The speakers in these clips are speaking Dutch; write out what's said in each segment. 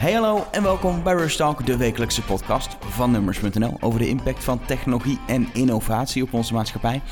Hey hallo en welkom bij Rush Talk, de wekelijkse podcast van Numbers.nl over de impact van technologie en innovatie op onze maatschappij.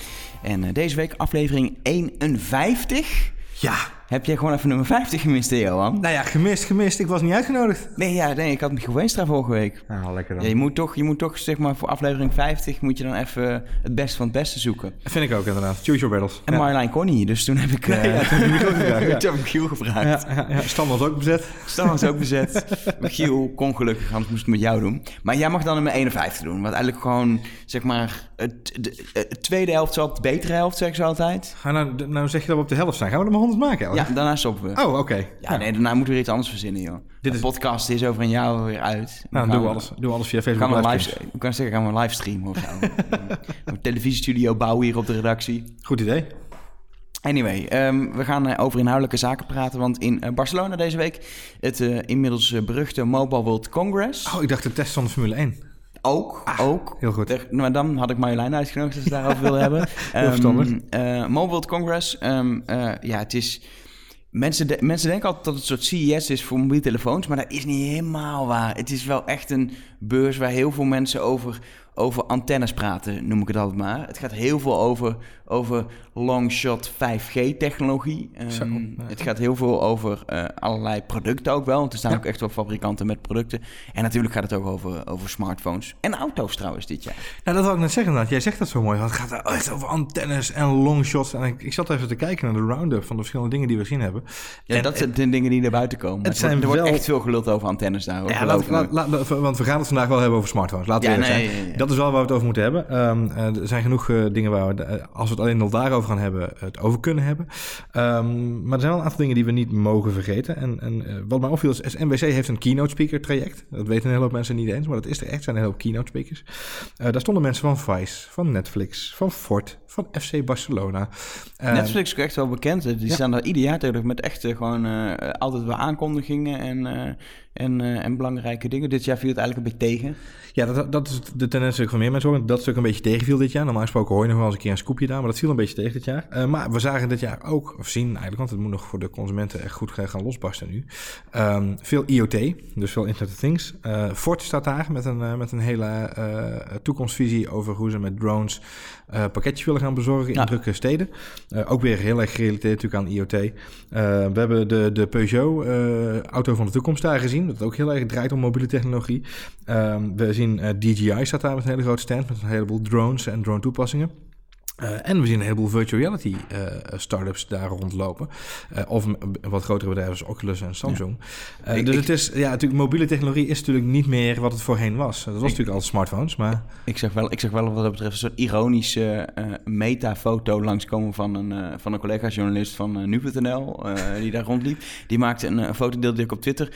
En uh, deze week aflevering 51. Ja. Heb jij gewoon even nummer 50 gemist, Johan? Nou ja, gemist, gemist. Ik was niet uitgenodigd. Nee, ja, nee ik had Michiel Veenstra vorige week. Nou, lekker dan. Ja, je, moet toch, je moet toch, zeg maar, voor aflevering 50 moet je dan even het beste van het beste zoeken. Vind ik ook inderdaad. Choose your battles. En ja. Marjolein kon niet, dus toen heb ik... Nee, ja, toen heb ik Michiel gevraagd, toen heb ik Michiel gevraagd. Stam was ook bezet. Stam was ook bezet. Michiel kon gelukkig, anders moest ik het met jou doen. Maar jij mag dan nummer 51 doen. Wat eigenlijk gewoon, zeg maar, het, de, tweede helft zal de betere helft, zeggen ze altijd. Ga nou, nou zeg je dat we op de helft zijn. Gaan we er maar 100 maken? Ja, daarna stoppen we. Oh, oké. Ja, nee, daarna moeten we weer iets anders verzinnen, joh. Dit de is- podcast is over een jaar weer uit. Nou, Dan doen we alles, doen we alles via Facebook Gaan we live, ik kan zeggen, gaan we een livestreamen of zo. een televisiestudio bouwen hier op de redactie. Goed idee. Anyway, ehm, we gaan eh, over inhoudelijke zaken praten. Want in eh, Barcelona deze week het eh, inmiddels beruchte Mobile World Congress. Oh, ik dacht de test van de Formule 1. Ook, ook. heel goed. Er- maar dan had ik Marjolein uitgenodigd als ze daarover wilde hebben. Heel verstandig. Ehm, eh, Mobile World Congress, ehm, eh, ja, het is... Mensen, de- mensen denken altijd dat het een soort CES is voor mobiele telefoons, maar dat is niet helemaal waar. Het is wel echt een beurs waar heel veel mensen over, over antennes praten, noem ik het altijd maar. Het gaat heel veel over, over longshot 5G-technologie. Ehm, ja. Het gaat heel veel over eh, allerlei producten ook wel, want er staan Ja. ook echt wel fabrikanten met producten. En natuurlijk gaat het ook over, over smartphones en auto's trouwens dit jaar. Nou, dat wil ik net zeggen inderdaad. Jij zegt dat zo mooi. want Het gaat echt over antennes en longshot. En ik, ik zat even te kijken naar de round-up van de verschillende dingen die we gezien hebben. Ja, En- dat zijn de dingen die naar buiten komen. Het Het wordt- zijn er wordt wel- echt veel geluld over antennes daar. Ja, laat, me. laat, laat- want we gaan het vandaag wel hebben over smartphones. Laten we Ja, nee, zijn. ja. Dat is wel waar we het over moeten hebben. Ehm, eh, er zijn genoeg eh, dingen waar we, eh, als we het alleen al daarover gaan hebben, het over kunnen hebben. Ehm, maar er zijn wel een aantal dingen die we niet mogen vergeten. En, en wat mij opviel is, NWC heeft een keynote speaker traject. Dat weten een hele hoop mensen niet eens, maar dat is er echt. Er zijn een hele hoop keynote speakers. Daar stonden mensen van Vice, van Netflix, van Ford, van FC Barcelona. Ehm, Netflix is echt wel bekend. Die ja. staan daar ieder jaar tegen met echt gewoon altijd wel aankondigingen en, en, eh, en belangrijke dingen. Dit jaar viel het eigenlijk een beetje tegen. Ja, dat, dat is de tendens van meer mensen hoor. Dat stuk een beetje tegenviel dit jaar. Normaal gesproken hoor je nog wel eens een keer een scoopje daar, maar dat viel een beetje tegen dit jaar. Eh, maar we zagen dit jaar ook, of zien eigenlijk, want het moet nog voor de consumenten echt goed gaan losbarsten nu. Ehm, veel IoT, dus veel Internet of Things. Eh, Ford staat daar met een, met een hele toekomstvisie over hoe ze met drones eh, pakketjes willen gaan bezorgen in Ja. drukke steden. Eh, ook weer heel erg gerelateerd natuurlijk aan IoT. Eh, we hebben de, de Peugeot auto van de toekomst daar gezien, dat ook heel erg draait om mobiele technologie. Ehm, we zien DJI staat daar met een hele grote stand met een heleboel drones en drone toepassingen. Eh, en we zien een heleboel virtual reality eh, startups daar rondlopen. Eh, of wat grotere bedrijven als Oculus en Samsung. Ik- dus ik- het is, ja, natuurlijk, mobiele technologie is natuurlijk niet meer wat het voorheen was. Dat was natuurlijk al smartphones, maar Ik zeg wel, ik zeg wel wat dat betreft een soort ironische metafoto langskomen van een, van een collega-journalist van nu.nl die daar rondliep. Die maakte een, foto, deelde ik op Twitter.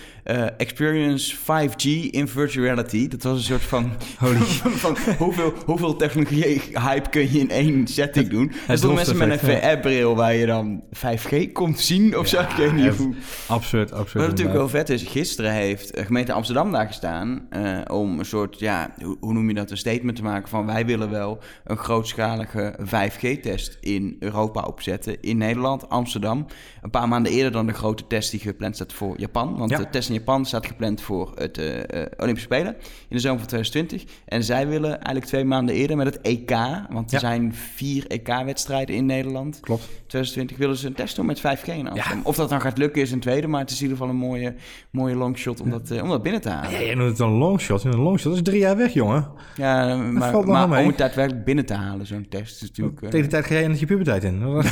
experience 5G in virtual reality. Dat was een soort van, Holy. van hoeveel, hoeveel technologie-hype kun je in één setting doen. Er stonden mensen met een. VR-bril waar je dan 5G komt zien of zo. Ik weet niet hoe... absoluut, absoluut. Wat natuurlijk wel vet is, gisteren heeft eh, gemeente Amsterdam daar gestaan eh, om een soort, ja, hoe, hoe noem je dat, een statement te maken van wij willen wel een grootschalige 5G-test in Europa opzetten, in Nederland, Amsterdam. Een paar maanden eerder dan de grote test die gepland staat voor Japan, want Ja. de test in Japan staat gepland voor het eh, eh, Olympische Spelen in de zomer van 2020. En zij willen eigenlijk twee maanden eerder met het EK, want er Ja. zijn vier EK-wedstrijden in Nederland. Klopt. 2020 willen ze een test doen met 5G in Amsterdam. Ja. Of dat dan gaat lukken is een tweede, maar het is in ieder geval een mooie, mooie longshot om dat, eh, om dat binnen te halen. Ja, jij noemt het een longshot. Een longshot dat is drie jaar weg, jongen. Ja, maar, valt nog maar mee. om het daadwerkelijk binnen te halen, zo'n test is natuurlijk... eh, Tegen de tijd ga jij net je puberteit in.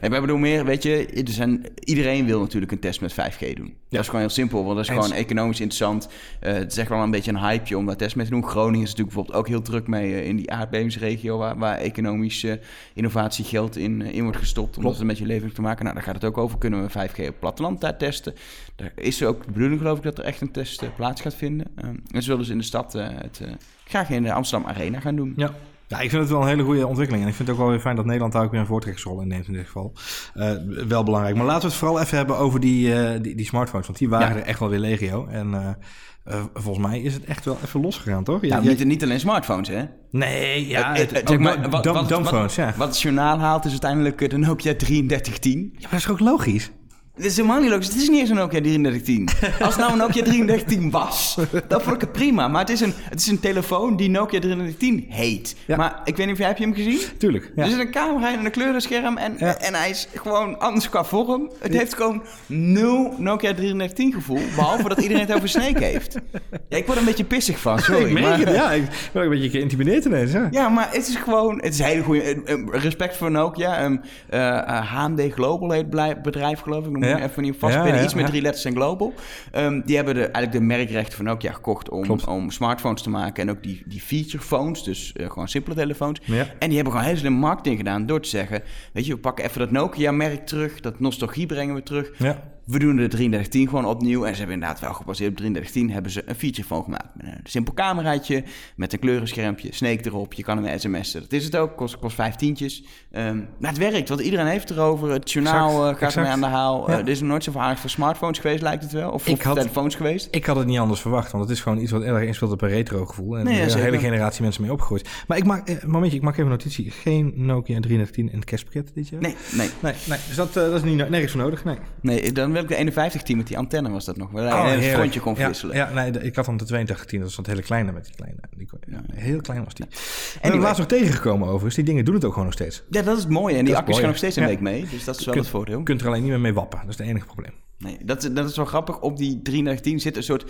Nee, maar bedoel meer, weet je, er zijn, iedereen wil natuurlijk een test met 5G doen. Dat is gewoon heel simpel, want dat is Eens. gewoon economisch interessant. Eh, het is echt wel een beetje een hypeje om daar test mee te doen. Groningen is natuurlijk bijvoorbeeld ook heel druk mee eh, in die aardbevingsregio, waar, waar economische innovatie geld in, eh, in wordt gestopt, om Klopt. dat een beetje levend te maken. Nou, daar gaat het ook over, kunnen we 5G op het platteland daar testen. Daar is ook de bedoeling, geloof ik, dat er echt een test plaats gaat vinden. Eh, en ze willen dus in de stad het graag in de Amsterdam Arena gaan doen. Ja. Ja, ik vind het wel een hele goede ontwikkeling. En ik vind het ook wel weer fijn dat Nederland daar ook weer een voortrekkersrol in neemt in dit geval. Eh, wel belangrijk. Maar laten we het vooral even hebben over die, eh, die, die smartphones. Want die waren Ja. er echt wel weer legio. En eh, volgens mij is het echt wel even losgegaan, toch? Ja, Nou, niet, niet alleen smartphones, hè? Nee, ja. Het, ook zeg maar, dumb- wat- wat- dumbphones, wat- ja. Wat het journaal haalt is uiteindelijk de Nokia 3310. Ja, maar dat is ook logisch. Dit is helemaal niet logisch. Het is niet eens een Nokia 3310. Als het nou een Nokia 3310 was, dan vond ik het prima. Maar het is een, het is een telefoon die Nokia 3310 heet. Ja. Maar ik weet niet of jij, heb je hem gezien? Tuurlijk. Ja. Er zit een camera in en een kleurenscherm en, Ja. en hij is gewoon anders qua vorm. Het heeft gewoon nul Nokia 3310 gevoel, behalve dat iedereen het over Snake heeft. Ja, ik word er een beetje pissig van, sorry. ik merk maar- het, ja. Ik ben een beetje geïntimideerd ineens, ja. Ja, maar het is gewoon... Het is een hele goede... eh, eh, respect voor Nokia. Um, eh, eh, HMD Global heet blij- bedrijf, geloof ik. Moet even niet vastpinnen. Iets met drie letters en Global. Um, die hebben de, eigenlijk de merkrechten van Nokia gekocht... om, Klopt. om smartphones te maken. En ook die, die feature phones. Dus eh, gewoon simpele telefoons. Ja. En die hebben gewoon heel slim marketing gedaan... door te zeggen... Weet je, we pakken even dat Nokia-merk terug. Dat nostalgie brengen we terug. Ja. We doen de 3310 gewoon opnieuw. En ze hebben inderdaad wel gebaseerd op 3310 hebben ze een feature phone gemaakt. Met een simpel cameraatje, met een kleurenschermpje, Snake erop. Je kan hem sms'en. Dat is het ook, kost, kost vijf tientjes. Ehm, maar het werkt, want iedereen heeft erover. Het journaal Exact, eh, gaat ermee aan de haal. Ja. Eh, er is nog nooit zo aardig voor smartphones geweest, lijkt het wel. Of voor Ik had- telefoons geweest. Ik had het niet anders verwacht, want het is gewoon iets wat erg inspeelt op een retro gevoel. En Nee, ja, een hele generatie mensen mee opgegroeid. Maar ik maak, eh, momentje, ik maak even notitie. Geen Nokia 3310 in het kerstpakket dit jaar? Nee, nee, Nee, nee dus dat, dat is niet, nergens voor nodig, nee. nee. Dan wil ik de 5110 met die antenne was dat nog. Waar je Oh, een frontje kon ja, verwisselen. Ja, nee, ik had dan de 8210, dat is dat hele kleine met die kleine. Die, ja, heel klein was die. En Anyway. ik laatst nog tegengekomen overigens. Die dingen doen het ook gewoon nog steeds. Ja, dat is het mooie. En die accu's gaan mooi. nog steeds een Ja. week mee. Dus dat is wel het voordeel. Je kunt er alleen niet meer mee wappen. Dat is het enige probleem. Nee, dat, is- dat is wel grappig. Op die 3310 zit een soort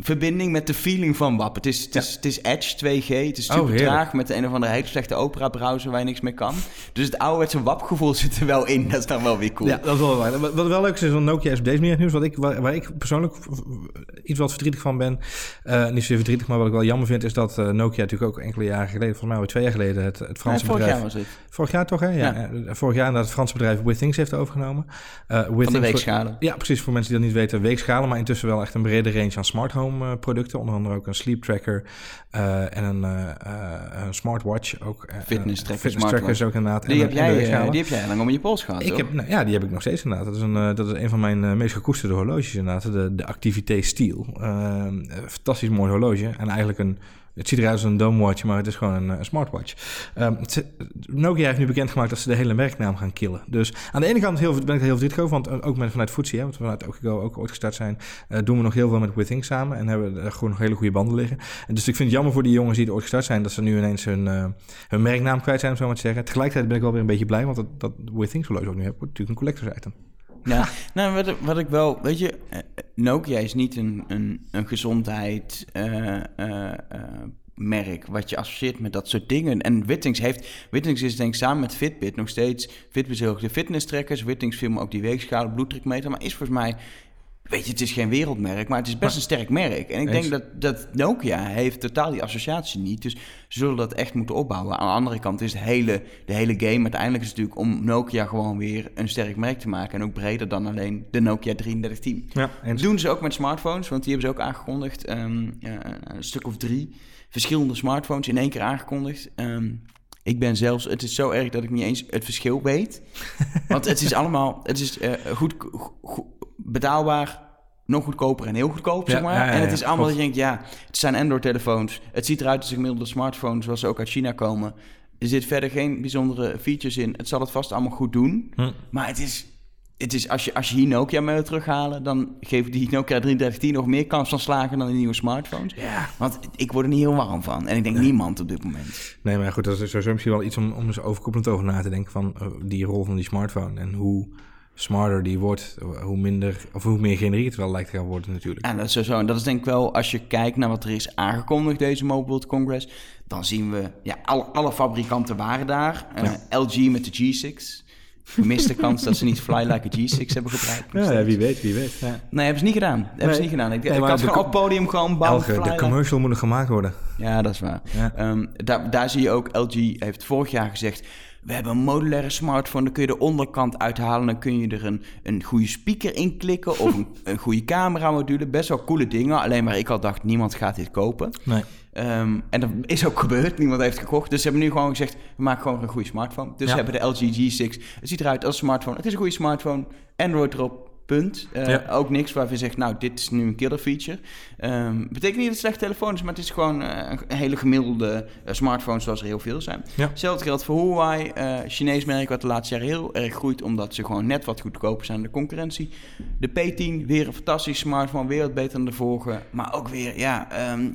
internetverbinding met de feeling van WAP. Het is, het is, het is Edge 2G. Het is Oh, super traag met een of andere hele slechte Opera-browser waar je niks mee kan. Dus het ouderwetse WAP-gevoel zit er wel in. Dat is dan wel weer cool. Ja, dat is wel waar. Wat, wel leuk is, is van Nokia is op deze manier nieuws. Wat ik, waar, waar ik persoonlijk iets wat verdrietig van ben. eh, niet zozeer verdrietig, maar wat ik wel jammer vind, is dat eh, Nokia natuurlijk ook enkele jaren geleden, volgens mij alweer twee jaar geleden, het, het Nee, Franse vorig bedrijf. jaar was het. Vorig jaar toch, hè? Ja. Ja. eh, Vorig jaar inderdaad het Franse bedrijf Withings heeft overgenomen. Eh Van de Withings weegschalen. Ja, precies. Voor mensen die dat niet weten, weegschalen, maar intussen wel echt een brede range aan smart home eh, producten. Onder andere ook een sleep tracker eh, en een, eh, een smartwatch. Ook, Fitness tracker, fitness trackers ook inderdaad. Die en, heb, jij, die heb jij lang om je pols gehad, Ik heb, nou, ja, die heb ik nog steeds inderdaad. Dat is een, dat is een van mijn meest gekoesterde horloges inderdaad. De, de Activité Steel. Eh, een fantastisch mooi horloge. En eigenlijk een... Het ziet eruit als een domewatch, maar het is gewoon een, eh, smartwatch. Ehm, Nokia heeft nu bekendgemaakt dat ze de hele merknaam gaan killen. Dus aan de ene kant heel, ben ik er heel verdrietig over, want eh, ook met, vanuit Footsie, hè, want vanuit Okigo ook ooit gestart zijn, eh, doen we nog heel veel met Withings samen en hebben er gewoon nog hele goede banden liggen. En dus ik vind het jammer voor die jongens die er ooit gestart zijn, dat ze nu ineens hun, hun merknaam kwijt zijn, om zo maar te zeggen. Tegelijkertijd ben ik wel weer een beetje blij, want dat, dat Withings horloge ook nu heb, wordt natuurlijk een collectors item. Ja, nou, wat, wat ik wel, weet je, eh, Nokia is niet een, een, een gezondheid eh, eh, eh, merk wat je associeert met dat soort dingen. En Wittings heeft, Wittings is denk ik samen met Fitbit nog steeds, Fitbit is de fitness trackers, Wittings filmen ook die weegschalen, bloeddrukmeter, maar is volgens mij, weet je, het is geen wereldmerk, maar het is best een sterk merk. En ik Eens. denk dat, dat Nokia heeft totaal die associatie niet, dus ze zullen dat echt moeten opbouwen. Aan de andere kant is de hele, de hele game uiteindelijk is het natuurlijk om Nokia gewoon weer een sterk merk te maken. En ook breder dan alleen de Nokia 3310. Ja, Dat doen ze ook met smartphones, want die hebben ze ook aangekondigd. ehm, ja, een stuk of drie verschillende smartphones in één keer aangekondigd. Ehm, ik ben zelfs, het is zo erg dat ik niet eens het verschil weet. Want het is allemaal, het is eh, goed, goed, betaalbaar, nog goedkoper en heel goedkoop, Ja, zeg maar. ja, ja, en het is allemaal dat je denkt, ja, het zijn Android-telefoons. Het ziet eruit als een gemiddelde smartphone, zoals ze ook uit China komen. Er zit verder geen bijzondere features in. Het zal het vast allemaal goed doen. Hm. Maar het is, het is als, je, als je hier Nokia mee wil terughalen, dan geeft die Nokia 3310 nog meer kans van slagen dan de nieuwe smartphones. Want ik word er niet heel warm van. En ik denk niemand op dit moment. Nee, maar goed, dat is sowieso misschien wel iets om, om eens overkoepelend over na te denken van eh, die rol van die smartphone en hoe smarter die wordt, hoe minder of hoe meer generiek het wel lijkt te gaan worden natuurlijk. En dat is sowieso. En dat is denk ik wel, als je kijkt naar wat er is aangekondigd deze Mobile World Congress, dan zien we, ja, alle, alle fabrikanten waren daar. Eh, LG met de G6. Gemiste kans dat ze niet Fly Like a G6 hebben gebruikt. Ja, wie weet, wie weet. Ja. Nee, hebben ze niet gedaan. Hebben Nee. ze niet gedaan. Ik, Nee, ik had gewoon op podium gewoon bouwen. Elke, de commercial moet nog gemaakt worden. Ja, dat is waar. Ehm, daar, daar zie je ook, LG heeft vorig jaar gezegd... we hebben een modulaire smartphone, dan kun je de onderkant uithalen... dan kun je er een, een goede speaker in klikken... of een, een goede cameramodule. Best wel coole dingen. Alleen maar ik al dacht, niemand gaat dit kopen. Nee. Ehm, en dat is ook gebeurd. Niemand heeft gekocht. Dus ze hebben nu gewoon gezegd, we maken gewoon een goede smartphone. Dus Ja. ze hebben de LG G6. Het ziet eruit als een smartphone. Het is een goede smartphone. Android erop. Punt. Eh, Ja. Ook niks waarvan je zegt, nou, dit is nu een killer feature. Ehm betekent niet dat het een slechte telefoon is, maar het is gewoon eh, een hele gemiddelde eh, smartphone zoals er heel veel zijn. Ja. Hetzelfde geldt voor Huawei, Chinees merk wat de laatste jaren heel erg groeit, omdat ze gewoon net wat goedkoper zijn dan de concurrentie. De P10, weer een fantastische smartphone, weer wat beter dan de vorige. Maar ook weer, ja, ehm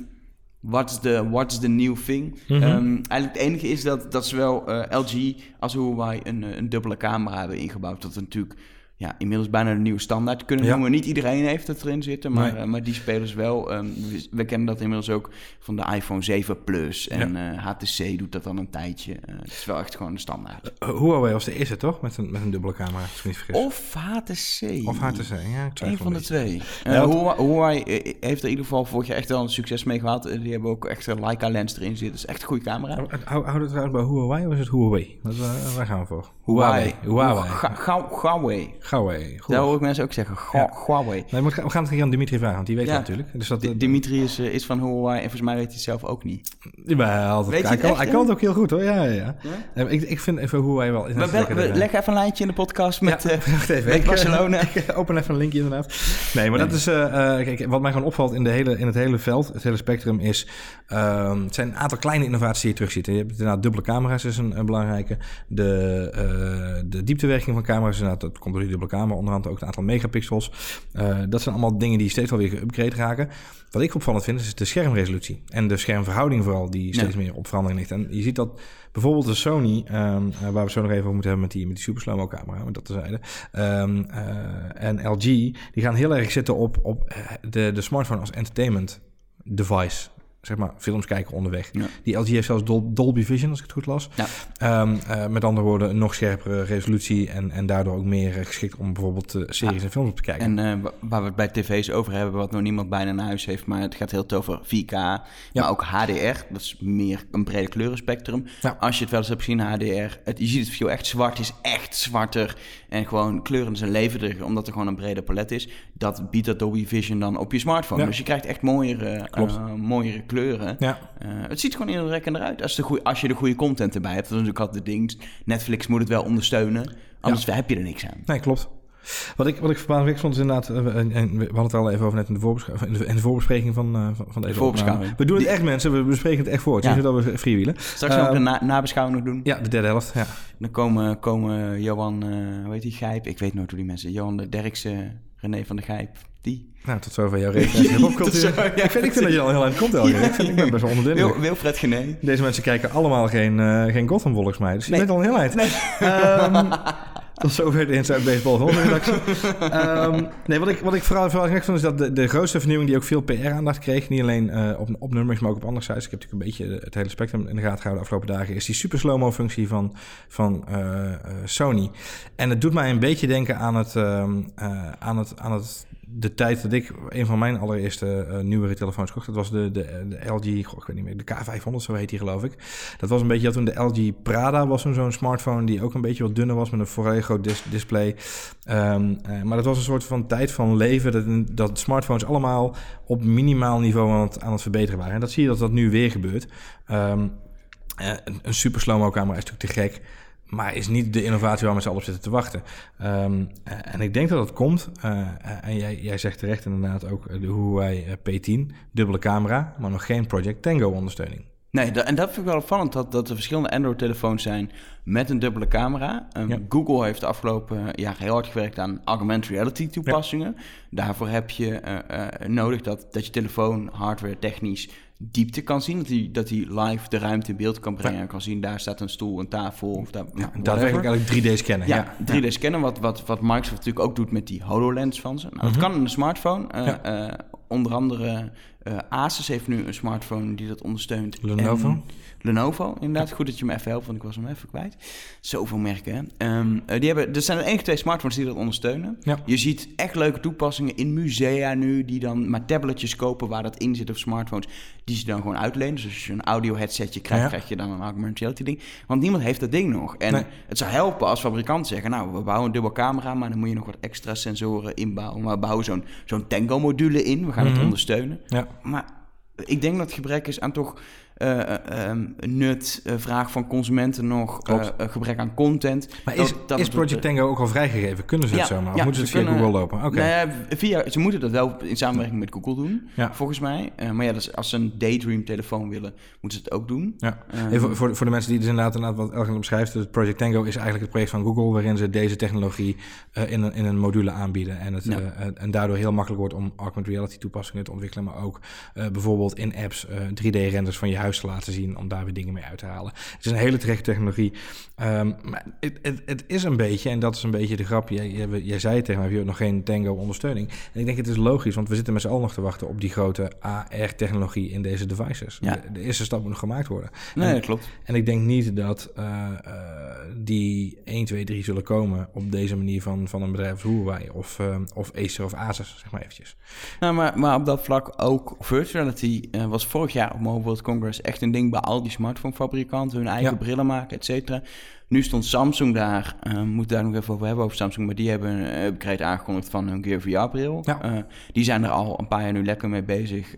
what's, the, what's the new thing? Ehm, eigenlijk het enige is dat, dat zowel eh, LG als Huawei een, een dubbele camera hebben ingebouwd. Dat natuurlijk ja, inmiddels bijna de nieuwe standaard kunnen Ja. noemen. Niet iedereen heeft het erin zitten, maar, Nee. eh, maar die spelers wel. Ehm, we, we kennen dat inmiddels ook van de iPhone 7 Plus. En eh, HTC doet dat dan een tijdje. Eh, het is wel echt gewoon de standaard. Eh, Huawei was de eerste, toch? Met een, met een dubbele camera, als ik me niet vergis. Of HTC. Of HTC, ja, ik Een van de twee. Ja, Eh, want- Huawei, Huawei, eh, heeft er in ieder geval vorig jaar echt wel een succes mee gehad. Eh, Die hebben ook echt een Leica lens erin zitten. Dat is echt een goede camera. Hou- Houdt het trouwens bij Huawei of is het Huawei? Wat, eh, waar gaan we voor? Huawei. Huawei. Ga- Huawei. Huawei. Daar hoor ik mensen ook zeggen. Ja. Huawei. Nee, we gaan het hier aan Dimitri vragen, want die weet Ja. dat natuurlijk. Dus dat, D- Dimitri is, eh, is van Huawei en volgens mij weet hij het zelf ook niet. Dat Weet hij, kan, echt, hij kan het ook heel goed hoor, ja, ja, ja. Ja? Eh, Ik, ik vind even Huawei wel... Maar wel- we- leg even een lijntje in de podcast met, Ja, eh, even. met eh, Barcelona. Ik open even een linkje inderdaad. Nee, maar dat is... eh, eh, kijk, wat mij gewoon opvalt in, de hele, in het hele veld, het hele spectrum, is... ehm, het zijn een aantal kleine innovaties die je terugziet. Je hebt inderdaad dubbele camera's, is een, een belangrijke. De, eh, de dieptewerking van camera's, is inderdaad, dat komt door die dubbele camera. Onder andere ook een aantal megapixels. Eh, dat zijn allemaal dingen die steeds wel weer geüpgrade raken. Wat ik opvallend vind, is de schermresolutie. En de schermverhouding vooral, die steeds Ja. meer op verandering ligt. En je ziet dat bijvoorbeeld de Sony, ehm, eh, waar we zo nog even over moeten hebben met die, met die super slow-mo camera, met dat terzijde, ehm, eh, en LG, die gaan heel erg zitten op, op de, de smartphone als entertainment device. Zeg maar, films kijken onderweg. Ja. Die LG heeft zelfs Dol- Dolby Vision, als ik het goed las. Ja. Ehm, eh, met andere woorden, een nog scherpere resolutie en, en daardoor ook meer eh, geschikt om bijvoorbeeld eh, series en films op te kijken. En wa- waar we het bij tv's over hebben, wat nog niemand bijna in huis heeft, maar het gaat heel veel over 4K, maar ook HDR. Dat is meer een brede kleurenspectrum. Als je het wel eens hebt gezien, HDR, het, je ziet het verschil echt zwart, is echt zwarter en gewoon kleuren zijn levendiger, omdat er gewoon een breder palet is. Dat biedt dat Dolby Vision dan op je smartphone. Dus je krijgt echt mooiere, mooiere kleuren. Ja. Eh, het ziet gewoon indrukwekkender uit als, de goeie, als je de goede content erbij hebt. Dat is natuurlijk altijd het ding. Netflix moet het wel ondersteunen, anders heb je er niks aan. Nee, klopt. Wat ik, wat ik verbazingwekkend vond is inderdaad, eh, en, en we hadden het al even over net in de, voorbesch- in de, in de voorbespreking van, eh, van, van deze voorbeschouwing. opname. We doen het echt mensen, we bespreken het echt voor. Het is Ja. zo dat we freewheelen. Straks gaan we de Ehm, na nabeschouwing nog doen. Ja, de derde helft, ja. Dan komen, komen Johan, eh hoe heet die, Gijp? Ik weet nooit hoe die mensen. Johan de Derksen, René van der Gijp, die. Nou, tot zover jouw de popcultuur. zo, ja, ik, vind, ik vind dat je al heel eind komt, Elger. ik, vind, ik ben best wel onder de indruk. Wil, Wilfred Gené. Deze mensen kijken allemaal geen, eh geen Gotham volgens mij. Dus je Nee. bent al een heel eind. Ehm, tot zover de Inside Baseball van onze redactie. Ehm, nee, wat ik, wat ik vooral, vooral gek vond is dat de, de grootste vernieuwing die ook veel PR-aandacht kreeg, niet alleen eh, op, op nummers, maar ook op andere sites. Ik heb natuurlijk een beetje het hele spectrum in de gaten gehouden de afgelopen dagen. Is die super slow-mo functie van, van eh, eh, Sony. En het doet mij een beetje denken aan het, ehm, eh, aan het, aan het de tijd dat ik een van mijn allereerste uh, nieuwere telefoons kocht, dat was de, de, de LG, ik weet niet meer, de K500, zo heet die geloof ik. Dat was een beetje, ja, toen de LG Prada was zo'n smartphone die ook een beetje wat dunner was met een volledig groot dis display. Um, uh, maar dat was een soort van tijd van leven dat, dat smartphones allemaal op minimaal niveau aan het, aan het verbeteren waren. En dat zie je dat dat nu weer gebeurt. Um, uh, een, een super slow-mo camera is natuurlijk te gek. Maar is niet de innovatie waar we z'n allen op zitten te wachten. Um, uh, en ik denk dat dat komt. Uh, en jij, jij zegt terecht inderdaad ook de Huawei P10. Dubbele camera, maar nog geen Project Tango ondersteuning. Nee, dat, en dat vind ik wel opvallend, dat, dat er verschillende Android-telefoons zijn met een dubbele camera. Um, ja. Google heeft de afgelopen jaar heel hard gewerkt aan augmented reality toepassingen. Ja. Daarvoor heb je uh, nodig dat, dat je telefoon hardware technisch diepte kan zien. Dat hij, dat hij live de ruimte in beeld kan brengen. Ja. kan zien, daar staat een stoel, een tafel. Of daar, ja, daadwerkelijk eigenlijk 3D scannen. Ja, ja. 3D scannen, wat, wat, wat Microsoft natuurlijk ook doet met die HoloLens van ze. Nou, mm -hmm. Dat kan in een smartphone. Uh, ja. uh, onder andere uh, Asus heeft nu een smartphone die dat ondersteunt. Lenovo? En Lenovo, inderdaad. Goed dat je me even helpt, want ik was hem even kwijt. Zoveel merken, hè? Um, die hebben, er zijn er één twee smartphones die dat ondersteunen. Ja. Je ziet echt leuke toepassingen in musea nu, die dan maar tabletjes kopen waar dat in zit of smartphones, die ze dan gewoon uitlenen. Dus als je een audio headsetje krijgt, ja. krijg je dan een augmented reality ding. Want niemand heeft dat ding nog. En nee. het zou helpen als fabrikanten zeggen, nou, we bouwen een dubbel camera, maar dan moet je nog wat extra sensoren inbouwen. Maar we bouwen zo'n zo'n Tango module in, we gaan Mhm. het ondersteunen. Ja. Maar ik denk dat het gebrek is aan toch nut, eh, vraag van consumenten nog, eh, gebrek aan content. Maar is, dat is het- Project Tango ook al vrijgegeven? Kunnen ze het zomaar? Of ja, moeten ze het via kunnen- Google lopen? Oké. Via, ze moeten dat wel in samenwerking met Google doen, Ja. volgens mij. Eh, maar ja, als ze een Daydream-telefoon willen, moeten ze het ook doen. Ja. Ehm, Even voor, voor de mensen die dus inderdaad, inderdaad wat Elgen beschrijft, het Project Tango is eigenlijk het project van Google waarin ze deze technologie eh, in, een, in een module aanbieden. En, het, Ja. eh, en daardoor heel makkelijk wordt om augmented reality toepassingen te ontwikkelen, maar ook eh, bijvoorbeeld in apps eh, 3D-renders van je huis te laten zien om daar weer dingen mee uit te halen. Het is een hele terechte technologie. Ehm, maar het, het, het is een beetje, en dat is een beetje de grap, jij, jij, jij zei het tegen mij, je hebt nog geen Tango-ondersteuning. En ik denk het is logisch, want we zitten met z'n allen nog te wachten op die grote AR-technologie in deze devices. Ja. De, de eerste stap moet nog gemaakt worden. Nee, En- dat klopt. en ik denk niet dat eh, eh, die 1, 2, 3 zullen komen op deze manier van, van een bedrijf als Huawei of, eh, of Acer of Asus, zeg maar eventjes. Nou, maar, maar op dat vlak ook virtuality eh, was vorig jaar op Mobile World Congress echt een ding bij al die smartphonefabrikanten, hun eigen Ja. brillen maken, et cetera. Nu stond Samsung daar, eh we moeten daar nog even over hebben over Samsung, maar die hebben een upgrade aangekondigd van hun Gear VR-bril. Ja. die zijn er al een paar jaar nu lekker mee bezig.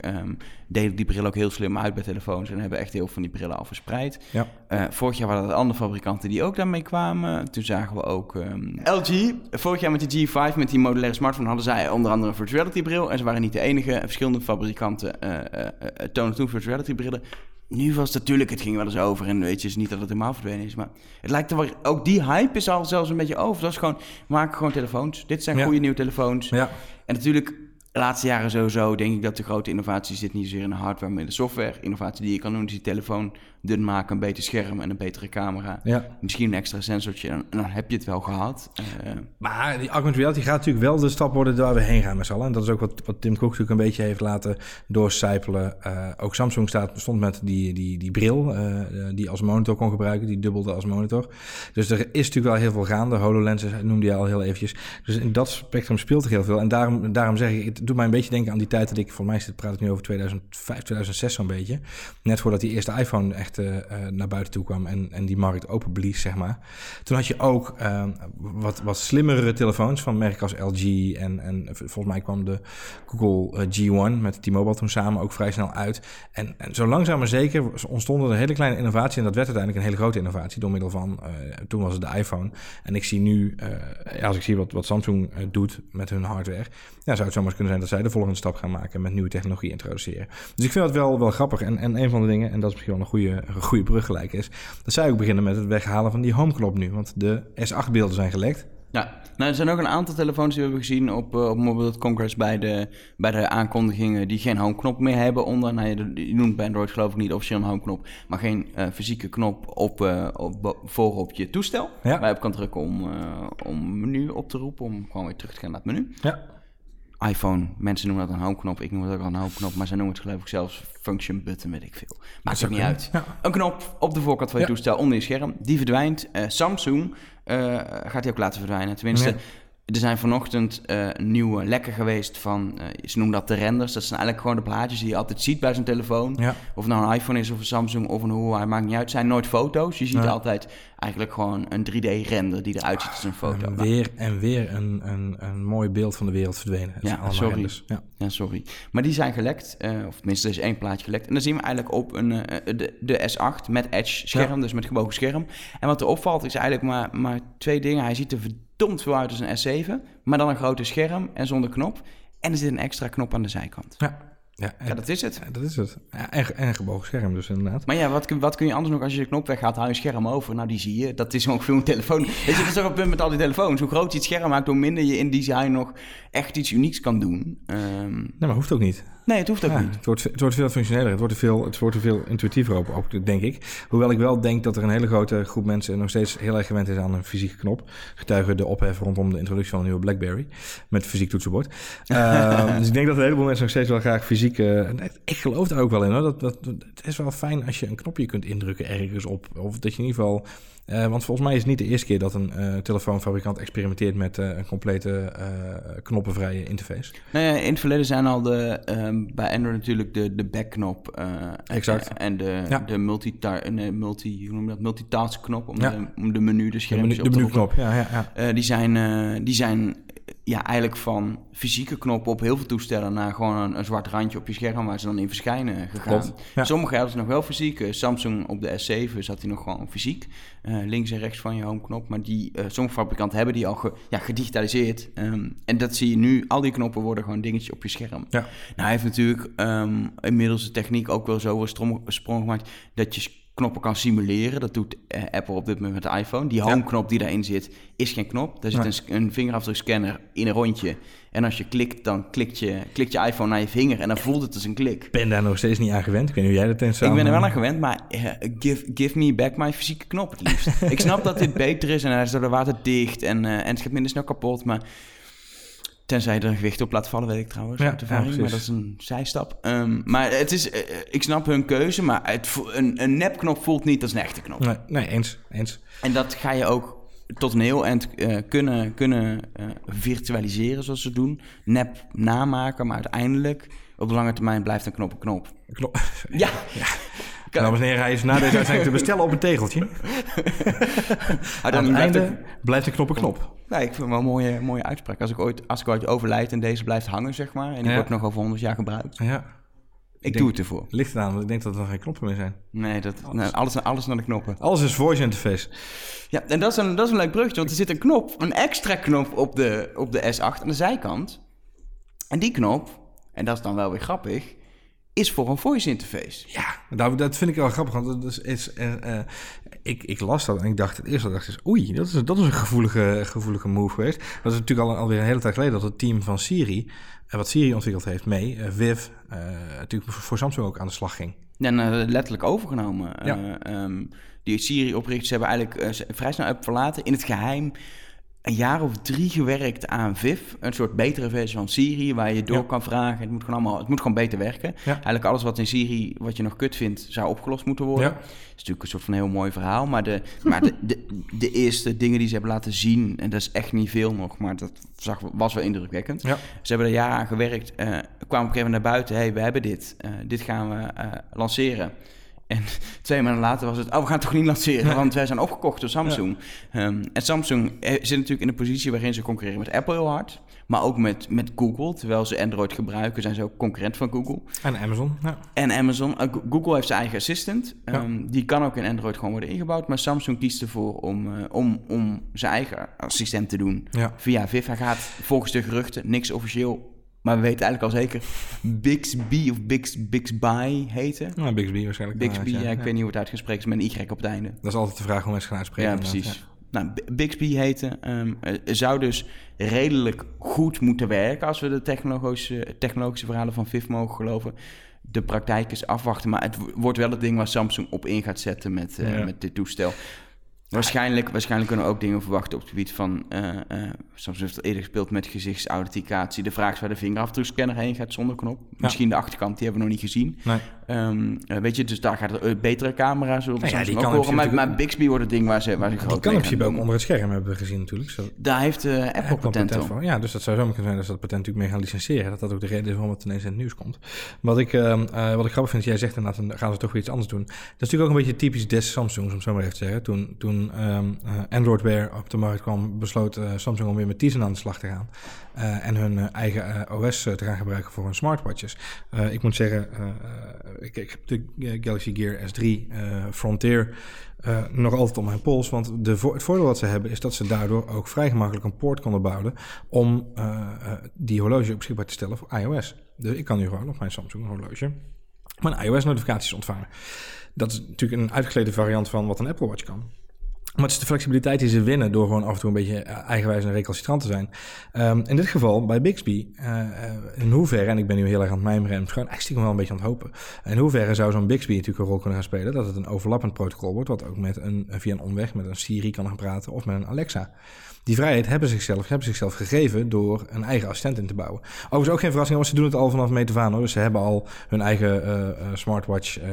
Delen die bril ook heel slim uit bij telefoons en hebben echt heel veel van die brillen al verspreid. Ja. Eh, vorig jaar waren er andere fabrikanten die ook daarmee kwamen. Toen zagen we ook ehm, LG. Vorig jaar met die G5, met die modulaire smartphone, hadden zij onder andere een virtuality bril. En ze waren niet de enige. Verschillende fabrikanten eh eh, eh, tonen toen virtuality brillen. Nu was het natuurlijk, het ging wel eens over. En weet je, het is niet dat het helemaal verdwenen is. Maar het lijkt er wel, ook die hype is al zelfs een beetje over. Dat is gewoon, we maken gewoon telefoons. Dit zijn Ja. goede nieuwe telefoons. Ja, En natuurlijk, de laatste jaren sowieso denk ik dat de grote innovatie zit niet zozeer in de hardware, maar in de software. Innovatie die je kan doen, is die telefoon dun maken, een beter scherm en een betere camera. ja. Misschien een extra sensortje en dan heb je het wel gehad. Eh, Maar die augmented reality gaat natuurlijk wel de stap worden waar we heen gaan met z'n allen. En dat is ook wat, wat Tim Cook natuurlijk een beetje heeft laten doorcijpelen. Eh, ook Samsung staat, stond met die, die, die bril eh, die als monitor kon gebruiken. Die dubbelde als monitor. Dus er is natuurlijk wel heel veel gaande. HoloLens noemde je al heel eventjes. Dus in dat spectrum speelt er heel veel. En daarom, daarom zeg ik, het doet mij een beetje denken aan die tijd dat ik, voor mij praat ik nu over 2005, 2006 zo'n beetje. Net voordat die eerste iPhone echt eh, naar buiten toe kwam en, en die markt openblies, zeg maar. Toen had je ook eh, wat, wat slimmere telefoons van merken als LG. En, en volgens mij kwam de Google eh, G1 met T-Mobile toen samen ook vrij snel uit. En, en zo langzaam maar zeker ontstonden er hele kleine innovaties. En dat werd uiteindelijk een hele grote innovatie door middel van, toen was het de iPhone. En ik zie nu, als ik zie wat, wat Samsung doet met hun hardware, ja, zou het zomaar kunnen zijn dat zij de volgende stap gaan maken en met nieuwe technologie introduceren. Dus ik vind dat wel, wel grappig. En, en een van de dingen, en dat is misschien wel een goede, een goede brug gelijk is, dat zij ook beginnen met het weghalen van die homeknop nu. Want de S8-beelden zijn gelekt. ja, nou, er zijn ook een aantal telefoons die we hebben gezien op, eh, op Mobile World Congress bij de, bij de aankondigingen die geen homeknop meer hebben onder. Nou, je, je noemt bij Android geloof ik niet officieel een homeknop, maar geen eh, fysieke knop op, eh, op, voor op je toestel. Ja. Waar je op kan drukken om, om menu op te roepen, om gewoon weer terug te gaan naar het menu. Ja. iPhone, mensen noemen dat een homeknop, ik noem het ook al een homeknop, maar zij noemen het geloof ik zelfs function button, weet ik veel. Maakt ook niet uit. Ja. Een knop op de voorkant van je Ja. toestel onder je scherm, die verdwijnt. Eh, Samsung eh, gaat die ook laten verdwijnen. Tenminste, er zijn vanochtend eh, nieuwe lekken geweest van, ze noemen dat de renders. Dat zijn eigenlijk gewoon de plaatjes die je altijd ziet bij zo'n telefoon. Of het nou een iPhone is of een Samsung of een Huawei, maakt niet uit. Het zijn nooit foto's. Je ziet altijd eigenlijk gewoon een 3D-render die eruit ziet als een foto. En weer en weer een, een, een mooi beeld van de wereld verdwenen. Het Ja, sorry. renders. Ja. Ja, sorry. Maar die zijn gelekt, eh, of tenminste er is één plaatje gelekt. En dan zien we eigenlijk op een, eh, de, de S8 met Edge scherm, dus met gebogen scherm. En wat er opvalt is eigenlijk maar, maar twee dingen. Hij ziet er verdomd veel uit als een S7, maar dan een grote scherm en zonder knop. En er zit een extra knop aan de zijkant. Ja. Ja, en- Ja, dat is het. ja, dat is het. Ja, en, gebogen scherm dus inderdaad. Maar ja, wat, kun- wat kun je anders nog als je de knop weggaat, hou je scherm over. Nou, die zie je. Dat is ongeveer een telefoon. Weet je, dat is toch een punt met al die telefoons. Hoe groot je het scherm maakt, hoe minder je in design nog echt iets unieks kan doen. Ehm, Nee, maar hoeft ook niet. Nee, het hoeft ook Ja, niet. het, wordt, het wordt veel functioneler, het wordt er veel, het wordt er veel intuïtiever op, ook, denk ik. Hoewel ik wel denk dat er een hele grote groep mensen nog steeds heel erg gewend is aan een fysieke knop. Getuigen de ophef rondom de introductie van een nieuwe BlackBerry met fysiek toetsenbord. Ehm, dus ik denk dat een heleboel mensen nog steeds wel graag fysiek... eh, ik geloof daar ook wel in hoor. Dat, dat, dat- het is wel fijn als je een knopje kunt indrukken ergens op. Of dat je in ieder geval... eh, want volgens mij is het niet de eerste keer dat een eh, telefoonfabrikant experimenteert met eh, een complete knoppenvrije interface. Nou ja, in het verleden zijn al de, ehm, bij Android natuurlijk de, de backknop Exact. en de, Ja. de multi, multi, hoe noem je dat, multitask knop om, Ja. de, om de menu, de De, schermpjes menu, de op te roepen. menuknop, ja, ja, ja. Die, zijn, die zijn ja, eigenlijk van fysieke knoppen op heel veel toestellen naar gewoon een, een zwart randje op je scherm waar ze dan in verschijnen gegaan. Ja. Sommige hadden ze nog wel fysiek. Eh, Samsung op de S7 zat hij nog gewoon fysiek. eh, links en rechts van je homeknop. Maar die, eh, sommige fabrikanten hebben die al ge, ja, gedigitaliseerd. Ehm, en dat zie je nu. Al die knoppen worden gewoon dingetjes op je scherm. Ja. Nou, hij heeft natuurlijk ehm, inmiddels de techniek ook wel zo strom- sprong gemaakt dat je knoppen kan simuleren. Dat doet eh, Apple op dit moment met de iPhone. Die home-knop die daarin zit, is geen knop. Daar zit Nee. een, een vingerafdrukscanner in een rondje. En als je klikt, dan klikt je, klikt je iPhone naar je vinger en dan voelt het als een klik. Ik ben daar nog steeds niet aan gewend. Ik weet niet hoe jij dat in Ik ben er wel aan gewend, maar eh, give, give me back my fysieke knop het liefst. ik snap dat dit beter is en hij is door de water dicht en, eh, en het gaat minder snel kapot, maar tenzij je er een gewicht op laat vallen, weet ik trouwens Ja, ervaring, ja, maar dat is een zijstap. Ehm, maar het is, eh, ik snap hun keuze, maar het, een, een nepknop voelt niet als een echte knop. Nee, nee, eens. eens. En dat ga je ook tot een heel eind eh, kunnen, kunnen eh, virtualiseren, zoals ze doen. Nep namaken, maar uiteindelijk op de lange termijn blijft een knop een knop. Klopt. Ja, Dames en heren, hij is na deze uitzending te bestellen op een tegeltje. Aan het blijft einde blijft de knop een knop. Nee, ik vind het wel een mooie, mooie uitspraak. Als ik, ooit, als ik ooit overlijd en deze blijft hangen, zeg maar, en die wordt nog over 100 jaar gebruikt, Ja, ik denk- doe het ervoor. ligt eraan, want ik denk dat er nog geen knoppen meer zijn. Nee, dat, nee, alles, alles naar de knoppen. Alles is voice interface. Ja, en dat is een, dat is een leuk bruggetje, want er zit een knop, een extra knop op de, op de S8 aan de zijkant. En die knop, en dat is dan wel weer grappig, is voor een voice interface. Ja, nou, dat vind ik wel grappig. Want dat is, is, eh, ik, ik las dat en ik dacht het eerste dacht is... Oei, dat is, dat is een gevoelige, gevoelige move geweest. Dat is natuurlijk al, alweer een hele tijd geleden dat het team van Siri... eh, wat Siri ontwikkeld heeft mee, eh, Viv... natuurlijk voor, Samsung ook aan de slag ging. En letterlijk overgenomen. Ja. Ehm, die Siri-oprichters hebben eigenlijk vrij snel verlaten. In het geheim een jaar of drie gewerkt aan Viv. Een soort betere versie van Siri, waar je door Ja. kan vragen. Het moet gewoon allemaal, het moet gewoon beter werken. Ja. Eigenlijk alles wat in Siri, wat je nog kut vindt, zou opgelost moeten worden. Ja. Dat is natuurlijk een soort van heel mooi verhaal. Maar, de, maar de, de, de eerste dingen die ze hebben laten zien, en dat is echt niet veel nog, maar dat zag, was wel indrukwekkend. Ze hebben er jaren aan gewerkt, eh, kwamen op een gegeven moment naar buiten. hey, we hebben dit. Eh, dit gaan we eh, lanceren. En twee maanden later was het, oh, we gaan het toch niet lanceren, want wij zijn opgekocht door Samsung. Ehm, en Samsung eh, zit natuurlijk in een positie waarin ze concurreren met Apple heel hard, maar ook met, met Google. Terwijl ze Android gebruiken, zijn ze ook concurrent van Google. En Amazon, ja. En Amazon, eh, Go- Google heeft zijn eigen assistant. Ja. Ehm, die kan ook in Android gewoon worden ingebouwd. Maar Samsung kiest ervoor om, eh, om, om zijn eigen assistent te doen via Viv. Hij gaat volgens de geruchten, niks officieel, maar we weten eigenlijk al zeker, Bixby of Bix, Bixby heten. Nou, Bixby waarschijnlijk. Bixby, ja, ik weet niet hoe het uitgesproken is, met een Y op het einde. Dat is altijd de vraag hoe mensen gaan uitspreken. Ja, precies. Nou, B- Bixby heten ehm, eh, zou dus redelijk goed moeten werken als we de technologische, technologische verhalen van Viv mogen geloven. De praktijk is afwachten, maar het wordt wel het ding waar Samsung op in gaat zetten met, eh, Ja. met dit toestel. Waarschijnlijk, waarschijnlijk kunnen we ook dingen verwachten op het gebied van... eh eh Samsung heeft al eerder gespeeld met gezichtsauthenticatie. De vraag is waar de vingerafdrukscanner heen gaat zonder knop. Misschien de achterkant, die hebben we nog niet gezien. Nee. Ehm, eh, weet je, dus daar gaat er eh, betere camera's op. Nou ja, die kan horen, maar, Bixby wordt het ding waar ze, waar ze groot Die kan in principe ook onder het scherm hebben we gezien natuurlijk. Zo, Daar heeft eh, Apple, Apple patent op. voor. Ja, dus dat zou zomaar kunnen zijn dat ze dat patent natuurlijk mee gaan licentiëren. Dat dat ook de reden is waarom het ineens in het nieuws komt. Wat ik, eh, wat ik grappig vind, is, jij zegt inderdaad, dan gaan ze toch weer iets anders doen. Dat is natuurlijk ook een beetje typisch des Samsungs, om zo maar even te zeggen. Toen, toen ehm, eh, Android Wear op de markt kwam, besloot Samsung om weer met Tizen aan de slag te gaan. En hun eigen OS te gaan gebruiken voor hun smartwatches. Ik moet zeggen, ik, ik heb de eh, Galaxy Gear S3 eh, Frontier eh, nog altijd op mijn pols. Want de het voordeel dat ze hebben is dat ze daardoor ook vrij gemakkelijk een poort konden bouwen om die horloge beschikbaar te stellen voor iOS. Dus ik kan nu gewoon op mijn Samsung horloge mijn iOS-notificaties ontvangen. Dat is natuurlijk een uitgeklede variant van wat een Apple Watch kan. Maar het is de flexibiliteit die ze winnen door gewoon af en toe een beetje eh, eigenwijs en recalcitrant te zijn. Ehm, in dit geval bij Bixby, eh, eh, in hoeverre, en ik ben nu heel erg aan het mijmeren en gewoon echt stiekem wel een beetje aan het hopen. In hoeverre zou zo'n Bixby natuurlijk een rol kunnen gaan spelen dat het een overlappend protocol wordt, wat ook met een, via een omweg met een Siri kan gaan praten of met een Alexa. Die vrijheid hebben zichzelf, hebben zichzelf gegeven door een eigen assistent in te bouwen. Overigens ook geen verrassing, want ze doen het al vanaf meet af aan. Hoor. Dus ze hebben al hun eigen eh, eh, smartwatch eh,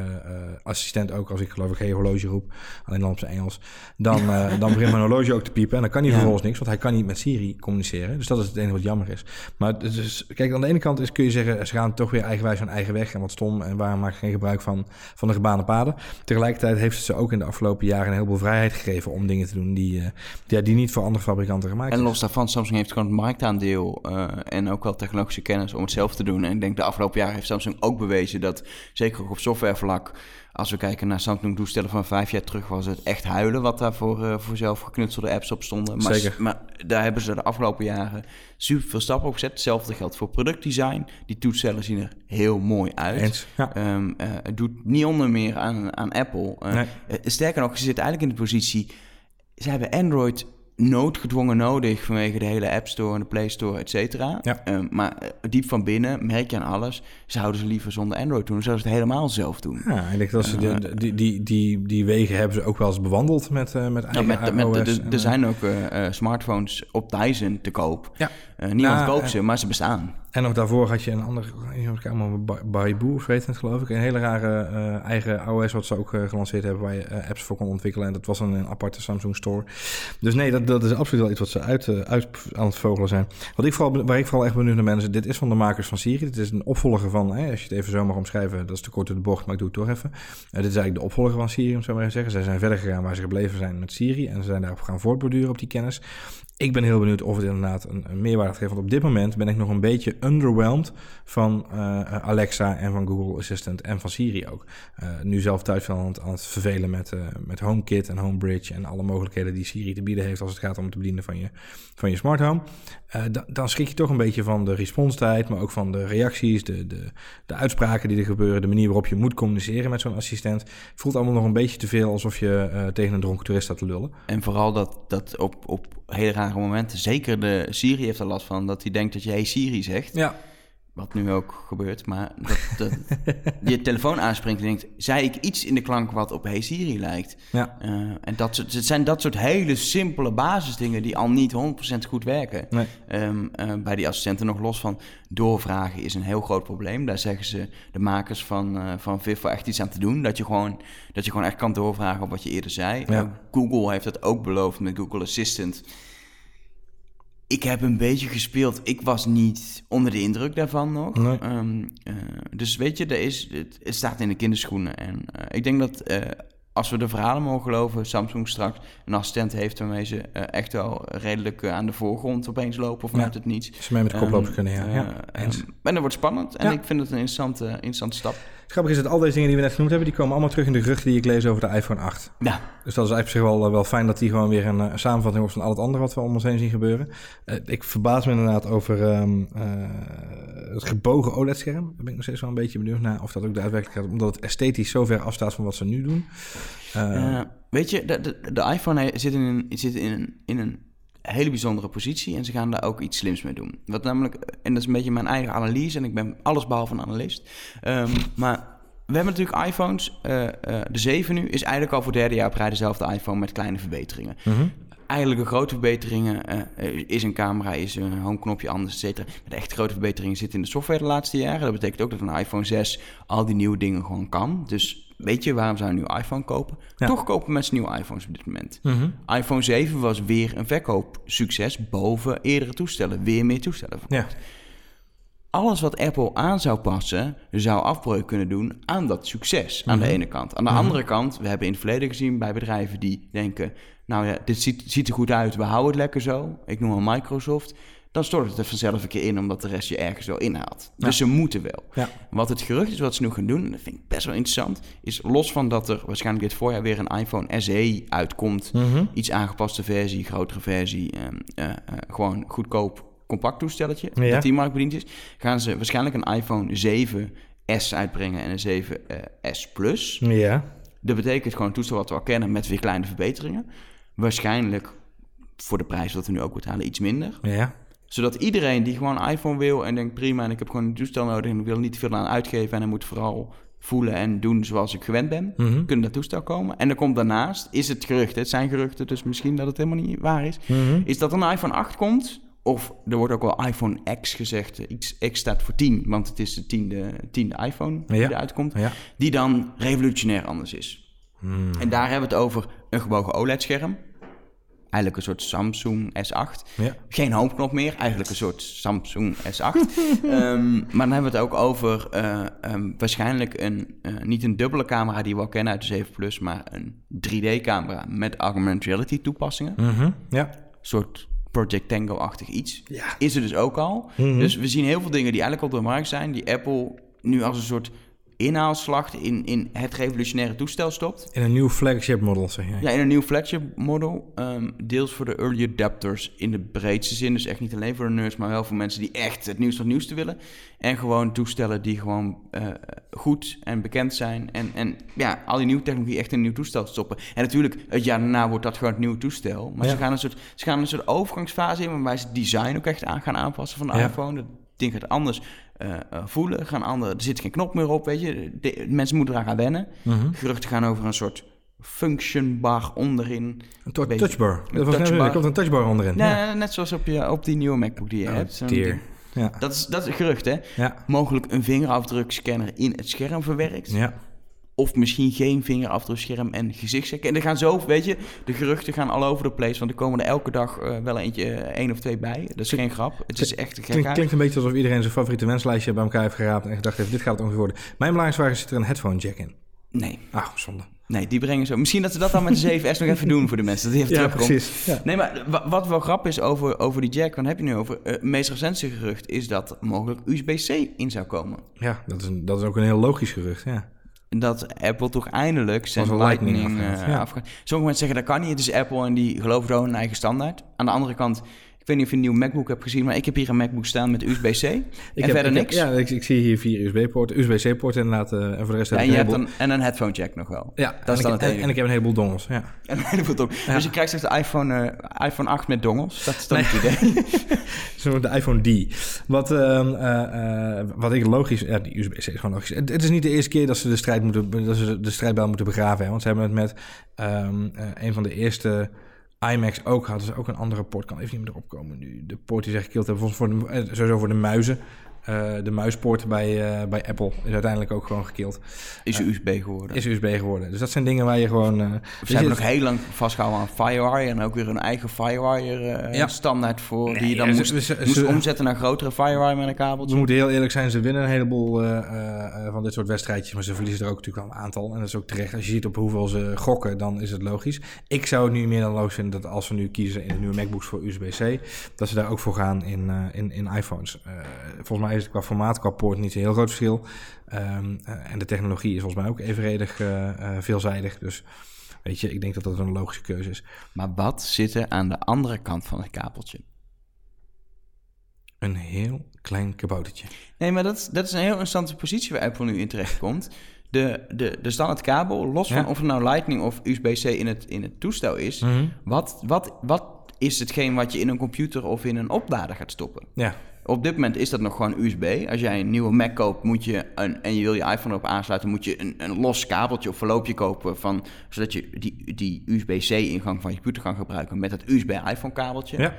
assistent ook. Als ik geloof ik geen horloge roep, alleen dan op zijn Engels. Dan, eh, dan begint mijn horloge ook te piepen. En dan kan hij Ja. vervolgens niks, want hij kan niet met Siri communiceren. Dus dat is het enige wat jammer is. Maar dus, kijk, aan de ene kant is, kun je zeggen, ze gaan toch weer eigenwijs hun eigen weg. En wat stom. En waarom maak geen gebruik van, van de gebaande paden? Tegelijkertijd heeft het ze ook in de afgelopen jaren een heleboel vrijheid gegeven om dingen te doen die, die, die niet voor andere fabrikanten fabrikanten gemaakt En los daarvan, Samsung heeft gewoon het marktaandeel eh, en ook wel technologische kennis om het zelf te doen. En ik denk de afgelopen jaren heeft Samsung ook bewezen dat, zeker ook op softwarevlak, als we kijken naar Samsung toestellen van vijf jaar terug, was het echt huilen wat daar voor, eh, voor zelf geknutselde apps op stonden. Maar, Zeker. maar daar hebben ze de afgelopen jaren super veel stappen op gezet. Hetzelfde geldt voor productdesign. Die toestellen zien er heel mooi uit. Ja. Ehm, eh, het doet niet onder meer aan, aan Apple. Nee. sterker nog, ze zitten eigenlijk in de positie... Ze hebben Android noodgedwongen nodig vanwege de hele App Store en de Play Store, et cetera. Ja. Ehm, maar eh, diep van binnen merk je aan alles... zouden ze liever zonder Android doen. Zouden ze het helemaal zelf doen. Ja, ik denk dat ze de- die, die, die, die wegen hebben ze ook wel eens bewandeld met, eh met Ja, eigen met, met, OS. er- en, er eh, zijn ook eh, eh, smartphones op Dyson te koop. Ja. Eh, niemand Nou, koopt eh, ze, maar ze bestaan. En nog daarvoor had je een ander, Baibu of weet het geloof ik, een hele rare eh, eigen OS wat ze ook eh, gelanceerd hebben waar je eh, apps voor kon ontwikkelen. En dat was een aparte Samsung Store. Dus nee, dat, dat is absoluut wel iets wat ze uit, uit aan het vogelen zijn. Wat ik vooral, waar ik vooral echt benieuwd naar ben, is dit is van de makers van Siri. Dit is een opvolger van, hè, als je het even zo mag omschrijven, dat is te kort door de bocht, maar ik doe het toch even. Dit is eigenlijk de opvolger van Siri, om zo maar te zeggen. Zij zijn verder gegaan waar ze gebleven zijn met Siri en ze zijn daarop gaan voortborduren op die kennis. Ik ben heel benieuwd of het inderdaad een, een meerwaarde geeft. Want op dit moment ben ik nog een beetje underwhelmed van eh, Alexa en van Google Assistant en van Siri ook. Eh, nu zelf thuis wel aan het, aan het vervelen met, eh, met HomeKit en HomeBridge en alle mogelijkheden die Siri te bieden heeft als het gaat om het bedienen van je, van je smart home. Da- dan schrik je toch een beetje van de responstijd, maar ook van de reacties, de, de, de uitspraken die er gebeuren, de manier waarop je moet communiceren met zo'n assistent. Het voelt allemaal nog een beetje te veel alsof je tegen een dronken toerist staat te lullen. En vooral dat, dat op, op hele rare momenten, zeker de Siri heeft er last van, dat hij denkt dat je hey Siri zegt. Ja, Wat nu ook gebeurt, maar dat, dat je telefoon aanspringt en denkt, zei ik iets in de klank wat op hey Siri lijkt? ja. Eh, en dat soort, het zijn dat soort hele simpele basisdingen die al niet 100% goed werken. Nee. Ehm, eh, bij die assistenten nog los van doorvragen is een heel groot probleem. Daar zeggen ze de makers van, eh van Vivo echt iets aan te doen. Dat je, gewoon, dat je gewoon echt kan doorvragen op wat je eerder zei. Ja. Google heeft dat ook beloofd met Google Assistant. Ik heb een beetje gespeeld. Ik was niet onder de indruk daarvan nog. Nee. Ehm, eh, dus weet je, er is, het, het staat in de kinderschoenen. En eh, ik denk dat eh, als we de verhalen mogen geloven, Samsung straks een assistent heeft waarmee ze echt wel redelijk aan de voorgrond opeens lopen vanuit Ja. het niets. Ze mee met de koplopers Ehm, kunnen, ja. en dat wordt spannend. En Ja. ik vind het een interessante, interessante stap. Grappig is dat al deze dingen die we net genoemd hebben, die komen allemaal terug in de geruchten die ik lees over de iPhone 8. Ja, Dus dat is eigenlijk op zich wel, wel fijn dat die gewoon weer een, eh, een samenvatting wordt van al het andere wat we om ons heen zien gebeuren. Eh, ik verbaas me inderdaad over ehm, eh, het gebogen OLED-scherm. Daar ben ik nog steeds wel een beetje benieuwd naar of dat ook daadwerkelijk gaat, omdat het esthetisch zo ver afstaat van wat ze nu doen. Eh, Eh, weet je, de, de, de iPhone zit, in zit in, in een hele bijzondere positie en ze gaan daar ook iets slims mee doen. Wat namelijk, en dat is een beetje mijn eigen analyse en ik ben alles behalve een analist. Ehm, maar we hebben natuurlijk iPhones. eh, eh, de 7 nu is eigenlijk al voor het derde jaar op rij dezelfde iPhone met kleine verbeteringen. mhm. Eigenlijk de grote verbeteringen eh, is een camera, is een homeknopje anders, et cetera. Maar de echt grote verbeteringen zitten in de software de laatste jaren. Dat betekent ook dat een iPhone 6 al die nieuwe dingen gewoon kan. Dus weet je, waarom zou een nieuwe iPhone kopen? Ja. Toch kopen mensen nieuwe iPhones op dit moment. Mhm. iPhone 7 was weer een verkoopsucces boven eerdere toestellen. Weer meer toestellen. Ja, Alles wat Apple aan zou passen, zou afbreuk kunnen doen aan dat succes. Aan de ene kant. Aan de andere kant, we hebben in het verleden gezien bij bedrijven die denken... nou ja, dit ziet, ziet er goed uit, we houden het lekker zo. Ik noem maar Microsoft. Dan stort het er vanzelf een keer in, omdat de rest je ergens wel inhaalt. Dus ze moeten wel. ja. Wat het gerucht is wat ze nu gaan doen, en dat vind ik best wel interessant, is los van dat er waarschijnlijk dit voorjaar weer een iPhone SE uitkomt, Mhm. iets aangepaste versie, grotere versie, ehm, eh, eh, gewoon goedkoop compact toestelletje, Ja. dat die markt bediend is, gaan ze waarschijnlijk een iPhone 7S uitbrengen en een 7S Plus. ja. Dat betekent gewoon een toestel wat we al kennen met weer kleine verbeteringen. Waarschijnlijk voor de prijs wat we nu ook betalen iets minder ja. Zodat iedereen die gewoon een iPhone wil en denkt prima en ik heb gewoon een toestel nodig en ik wil niet te veel aan uitgeven en hij moet vooral voelen en doen zoals ik gewend ben, Mhm. kunnen dat toestel komen. En er komt daarnaast, is het gerucht, het zijn geruchten, dus misschien dat het helemaal niet waar is, Mhm. is dat een iPhone 8 komt, of er wordt ook wel iPhone X gezegd, X, X staat voor 10, want het is de tiende, tiende iPhone die Ja. eruit komt, Ja. die dan revolutionair anders is. Hmm. En daar hebben we het over een gebogen OLED-scherm. Eigenlijk een soort Samsung S8. Ja. Geen homeknop meer, eigenlijk een soort Samsung S8. Ehm, maar dan hebben we het ook over eh, ehm, waarschijnlijk een, eh, niet een dubbele camera die we al kennen uit de 7 Plus, maar een 3D-camera met augmented reality toepassingen. Mhm. Ja. Een soort Project Tango-achtig iets. Ja. Is er dus ook al. Mhm. Dus we zien heel veel dingen die eigenlijk al door de markt zijn, die Apple nu als een soort inhaalslag in, in het revolutionaire toestel stopt. In een nieuw flagship model, zeg jij. Ja, in een nieuw flagship model. ehm, deels voor de early adapters in de breedste zin. Dus echt niet alleen voor de nerds, maar wel voor mensen die echt het nieuws van nieuwste willen. En gewoon toestellen die gewoon eh, goed en bekend zijn. En, en ja, al die nieuwe technologie echt in een nieuw toestel stoppen. En natuurlijk, het jaar daarna wordt dat gewoon het nieuwe toestel. Maar Ja. ze, gaan een soort, ze gaan een soort overgangsfase in waarbij ze het design ook echt aan gaan aanpassen van de Ja. iPhone. Dat ding gaat anders eh, eh, voelen. Gaan andere, er zit geen knop meer op, weet je. De- mensen moeten eraan gaan wennen. Mhm. Geruchten gaan over een soort function bar onderin. Een to- Beetje- touchbar. een Dat touchbar. Er komt een touchbar onderin. Nee, Ja. net zoals op, je, op die nieuwe MacBook die je Oh, hebt. Ja. Dat is, dat is een gerucht, hè? Ja. Mogelijk een vingerafdrukscanner in het scherm verwerkt. Ja. Of misschien geen vingerafdrukscherm en gezichtsscan. En er gaan zo, weet je, de geruchten gaan all over the place. Want er komen er elke dag eh, wel eentje, eh, één of twee bij. Dat is geen grap. Het is echt Klinkt, een beetje alsof iedereen zijn favoriete wenslijstje bij elkaar heeft geraapt en gedacht heeft, dit gaat het ongeveer worden. Mijn belangrijkste vraag is, zit er een headphone jack in? Nee, Ah, zonde. nee, die brengen zo. Misschien dat ze dat dan met de 7S nog even doen voor de mensen. Dat die even terugkomt. Ja. Nee, maar wa- wat wel grap is over, over die jack, wat heb je nu over? Eh, Het meest recente gerucht is dat mogelijk USB-C in zou komen. Ja, dat is, een, dat is ook een heel logisch gerucht, ja. Dat Apple toch eindelijk zijn Lightning, Lightning ja. afgaat. Sommige mensen zeggen dat kan niet, het is Apple en die geloven in hun eigen standaard. Aan de andere kant, ik weet niet of je een nieuwe MacBook hebt gezien, maar ik heb hier een MacBook staan met USB-C en heb- verder heb- niks. ja, ik, ik zie hier vier USB-poorten, USB-C-poorten inderdaad, eh, en voor de rest Ja, heb en ik je een hebt heleboel... een, en een headphone jack nog wel. Ja, dat is dan ik, het en, en ik heb een heleboel dongels, ja. En een heleboel dong. Dus je krijgt straks de iPhone, eh, iPhone 8 met dongels. Dat is dan het idee. Zo de iPhone D. Wat, ehm, eh, wat ik logisch... Ja, die USB-C is gewoon logisch. Het, het is niet de eerste keer dat ze de, strijd moeten, dat ze de strijdbijl moeten begraven. Hè, want ze hebben het met ehm, eh, een van de eerste iMacs ook hadden ze ook een andere poort. Kan even niet meer erop komen nu. De poort die ze gekild hebben, voor de, eh, sowieso voor de muizen. Eh, de muispoort bij, eh, bij Apple is uiteindelijk ook gewoon gekild. Is USB geworden. Is USB geworden. Dus dat zijn dingen waar je gewoon... eh, Ze hebben nog heel lang vastgehouden aan FireWire en ook weer een eigen FireWire eh, Ja. standaard voor die je dan ja, ze- moest, ze- moest ze- omzetten naar grotere FireWire met een kabeltje. We moeten heel eerlijk zijn, ze winnen een heleboel eh, eh, eh, van dit soort wedstrijdjes, maar ze verliezen er ook natuurlijk wel een aantal. En dat is ook terecht. Als je ziet op hoeveel ze gokken, dan is het logisch. Ik zou het nu meer dan logisch vinden dat als we nu kiezen in de nieuwe MacBooks voor USB-C, dat ze daar ook voor gaan in, eh, in, in iPhones. Eh, volgens mij is het qua formaat, qua poort niet een heel groot verschil. Ehm, eh, en de technologie is volgens mij ook evenredig eh, eh, veelzijdig. Dus weet je, ik denk dat dat een logische keuze is. Maar wat zit er aan de andere kant van het kabeltje? Een heel klein kaboutertje. Nee, maar dat, is- dat is een heel interessante positie waar Apple nu in terecht komt. De, de, de standaard kabel, los van of het nou Lightning of USB-C in het, in het toestel is, Mhm. wat, wat, wat is hetgeen wat je in een computer of in een oplader gaat stoppen? Ja, Op dit moment is dat nog gewoon USB. Als jij een nieuwe Mac koopt moet je een, en je wil je iPhone erop aansluiten, moet je een, een los kabeltje of verloopje kopen. Van, zodat je die, die USB-C-ingang van je computer kan gebruiken met het USB-iPhone-kabeltje. ja.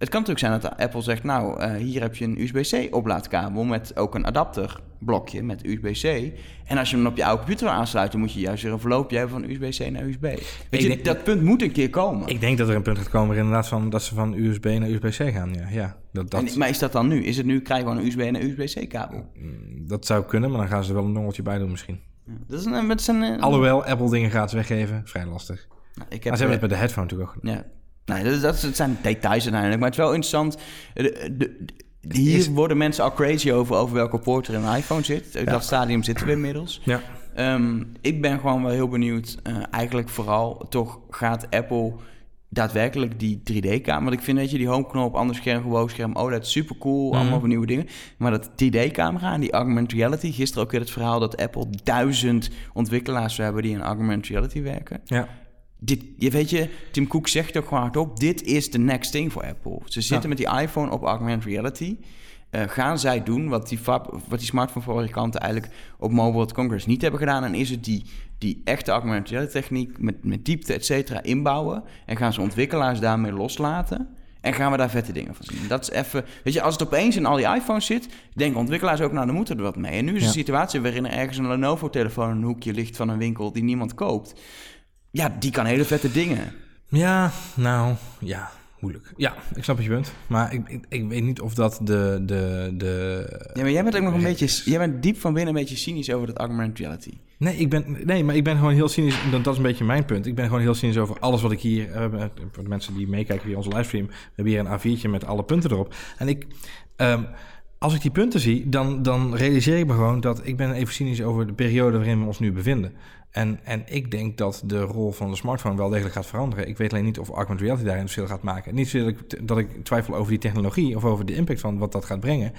Het kan natuurlijk zijn dat Apple zegt, nou, eh, hier heb je een USB-C oplaadkabel met ook een adapterblokje met USB-C. En als je hem op je oude computer wil aansluiten, moet je juist weer een verloopje hebben van USB-C naar USB. Weet je, denk- dat punt moet een keer komen. Ik denk dat er een punt gaat komen inderdaad van dat ze van USB naar USB-C gaan. Ja, ja dat, dat, En- maar is dat dan nu? Is het nu, krijgen we een USB en een USB-C kabel? mm, dat zou kunnen, maar dan gaan ze er wel een dongeltje bij doen misschien. Dat is een, dat is een, eh, Alhoewel, Apple dingen gratis weggeven, vrij lastig. nou, ik Maar heb, ze hebben eh, het met de headphone natuurlijk ook gedaan. Ja. Nee, dat, dat, dat zijn details uiteindelijk. Maar het is wel interessant. De, hier is- worden mensen al crazy over, over welke poort er in een iPhone zit. Dat stadium zitten we inmiddels. Ja. Ehm, ik ben gewoon wel heel benieuwd. eh, eigenlijk vooral toch gaat Apple daadwerkelijk die 3D-camera... Want ik vind, dat je, die homeknop, ander scherm, gewoon scherm, OLED, super cool. Mhm. Allemaal van nieuwe dingen. Maar dat 3D-camera en die augmented reality... Gisteren ook weer het verhaal dat Apple duizend ontwikkelaars hebben... die in augmented reality werken Ja. Dit, je weet je, Tim Cook zegt ook gewoon hardop: dit is de next thing voor Apple. Ze zitten Ja. met die iPhone op augmented reality. Eh, gaan zij doen wat die, fab- wat die smartphone-fabrikanten eigenlijk op Mobile World Congress niet hebben gedaan? En is het die, die echte augmented reality techniek met, met diepte, et cetera, inbouwen? En gaan ze ontwikkelaars daarmee loslaten? En gaan we daar vette dingen van zien? Dat is even... Weet je, als het opeens in al die iPhones zit... denken ontwikkelaars ook, nou, dan moeten er wat mee. En nu is Ja. een situatie waarin er ergens een Lenovo-telefoon... in een hoekje ligt van een winkel die niemand koopt. Ja, die kan hele vette dingen. Ja, nou, ja, moeilijk. Ja, ik snap wat je punt. Maar ik, ik, ik weet niet of dat de... de, de Ja, maar jij bent ook nog een beetje... Jij bent diep van binnen een beetje cynisch over dat augmented reality. Nee, ik ben, nee, maar ik ben gewoon heel cynisch. Dat is een beetje mijn punt. Ik ben gewoon heel cynisch over alles wat ik hier... Uh, voor de mensen die meekijken via onze livestream... we hebben hier een A4'tje met alle punten erop. En ik... Um, als ik die punten zie, dan, dan realiseer ik me gewoon dat ik ben even cynisch over de periode waarin we ons nu bevinden. En, en ik denk dat de rol van de smartphone wel degelijk gaat veranderen. Ik weet alleen niet of augmented reality daarin verschil gaat maken. Niet dat ik twijfel over die technologie of over de impact van wat dat gaat brengen.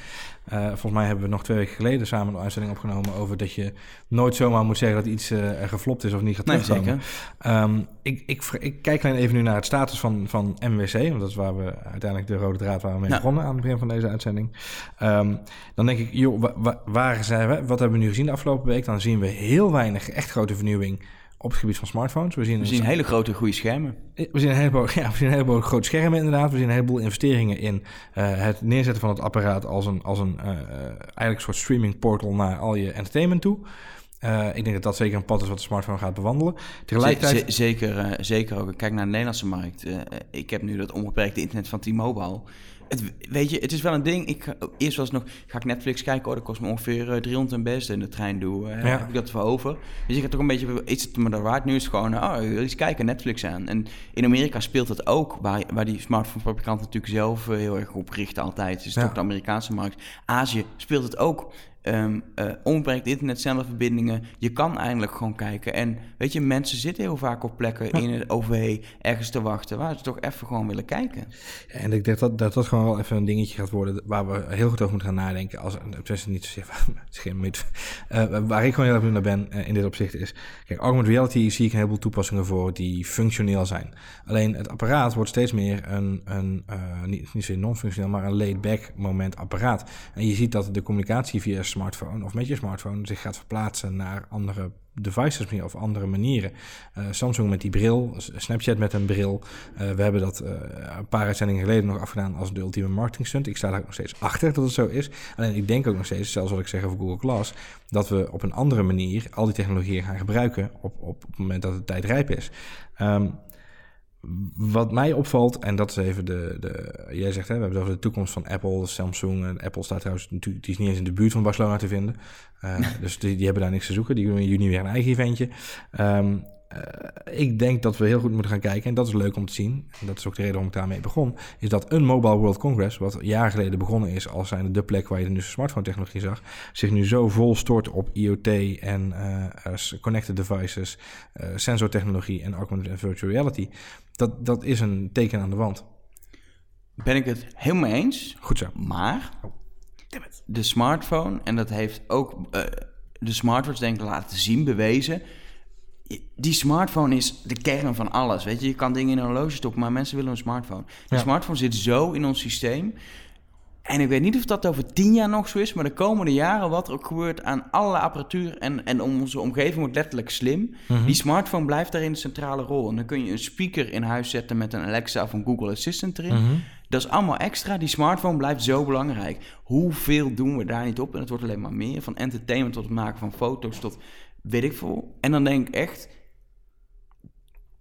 Uh, volgens mij hebben we nog twee weken geleden samen een uitzending opgenomen over dat je nooit zomaar moet zeggen dat iets uh, geflopt is of niet gaat terugkomen. Nee, zeker. Um, ik, ik, ik, kijk alleen even nu naar het status van, van MWC, want dat is waar we uiteindelijk de rode draad waar we mee begonnen aan het begin van deze uitzending. Um, dan denk ik, joh, waar zijn we? Wat hebben we nu gezien de afgelopen week? Dan zien we heel weinig echt grote vernieuwing op het gebied van smartphones. We zien, we zien hele grote goede schermen. We zien een heleboel, ja, we zien een heleboel grote schermen inderdaad. We zien een heleboel investeringen in uh, het neerzetten van het apparaat als een, als een uh, eigenlijk een soort streaming portal naar al je entertainment toe. Uh, ik denk dat dat zeker een pad is wat de smartphone gaat bewandelen. Tegelijkertijd... zeker, zeker ook. Kijk naar de Nederlandse markt. ik heb nu dat onbeperkte internet van T-Mobile het, weet je, het is wel een ding. Ik, eerst was nog, ga ik Netflix kijken, oh, dat kost me ongeveer uh, 300 en best in de trein doe. Uh, Heb ik dat wel over? Dus ik heb toch een beetje, iets het me daar waard? Nu is het gewoon, oh, wil eens kijken, Netflix aan. En in Amerika speelt het ook, waar, waar die smartphone-fabrikanten natuurlijk zelf uh, heel erg op richten altijd. Dus ja. toch de Amerikaanse markt. Azië speelt het ook um, uh, onbeperkt internetzendverbindingen. Je kan eindelijk gewoon kijken. En weet je, mensen zitten heel vaak op plekken in het OV ergens te wachten... waar ze toch even gewoon willen kijken. Ja, en ik denk dat, dat dat gewoon wel even een dingetje gaat worden... waar we heel goed over moeten gaan nadenken. Als, het niet zozeer, geen uh, waar ik gewoon heel erg naar ben uh, in dit opzicht is... Kijk, augmented reality zie ik een heleboel toepassingen voor die functioneel zijn. Alleen het apparaat wordt steeds meer een, een uh, niet, niet zozeer non-functioneel... maar een laid-back moment apparaat. En je ziet dat de communicatie via smartphone of met je smartphone zich gaat verplaatsen naar andere devices meer of andere manieren. Uh, Samsung met die bril, Snapchat met een bril. Uh, we hebben dat uh, een paar uitzendingen geleden nog afgedaan als de ultieme marketing stunt. Ik sta daar ook nog steeds achter dat het zo is. Alleen ik denk ook nog steeds, zelfs wat ik zeg over Google Glass, dat we op een andere manier al die technologieën gaan gebruiken op, op, het moment dat de tijd rijp is. Um, wat mij opvalt, en dat is even de. de jij zegt, hè, we hebben het over de toekomst van Apple, Samsung. En Apple staat trouwens natuurlijk, die is niet eens in de buurt van Barcelona te vinden. Uh, dus die, die, hebben daar niks te zoeken. Die doen in juni weer een eigen eventje. Um, uh, ik denk dat we heel goed moeten gaan kijken, en dat is leuk om te zien, en dat is ook de reden waarom ik daarmee begon, is dat een Mobile World Congress, wat jaar geleden begonnen is als zijn de plek waar je de nieuwste smartphone technologie zag, zich nu zo vol stort op IoT en uh, connected devices, uh, sensortechnologie en augmented en virtual reality. Dat, dat is een teken aan de wand. Ben ik het helemaal eens. Goed zo. Maar oh, de smartphone, en dat heeft ook de smartwatch denk ik laten zien, bewezen die smartphone is de kern van alles. Weet je, je kan dingen in een horloge stoppen, maar mensen willen een smartphone. De smartphone zit zo in ons systeem. En ik weet niet of dat over tien jaar nog zo is, maar de komende jaren, wat er ook gebeurt aan alle apparatuur en, en onze omgeving wordt letterlijk slim. Mhm. Die smartphone blijft daarin een centrale rol. En dan kun je een speaker in huis zetten met een Alexa of een Google Assistant erin. Mhm. Dat is allemaal extra. Die smartphone blijft zo belangrijk. Hoeveel doen we daar niet op? En het wordt alleen maar meer. Van entertainment tot het maken van foto's tot weet ik veel. En dan denk ik echt,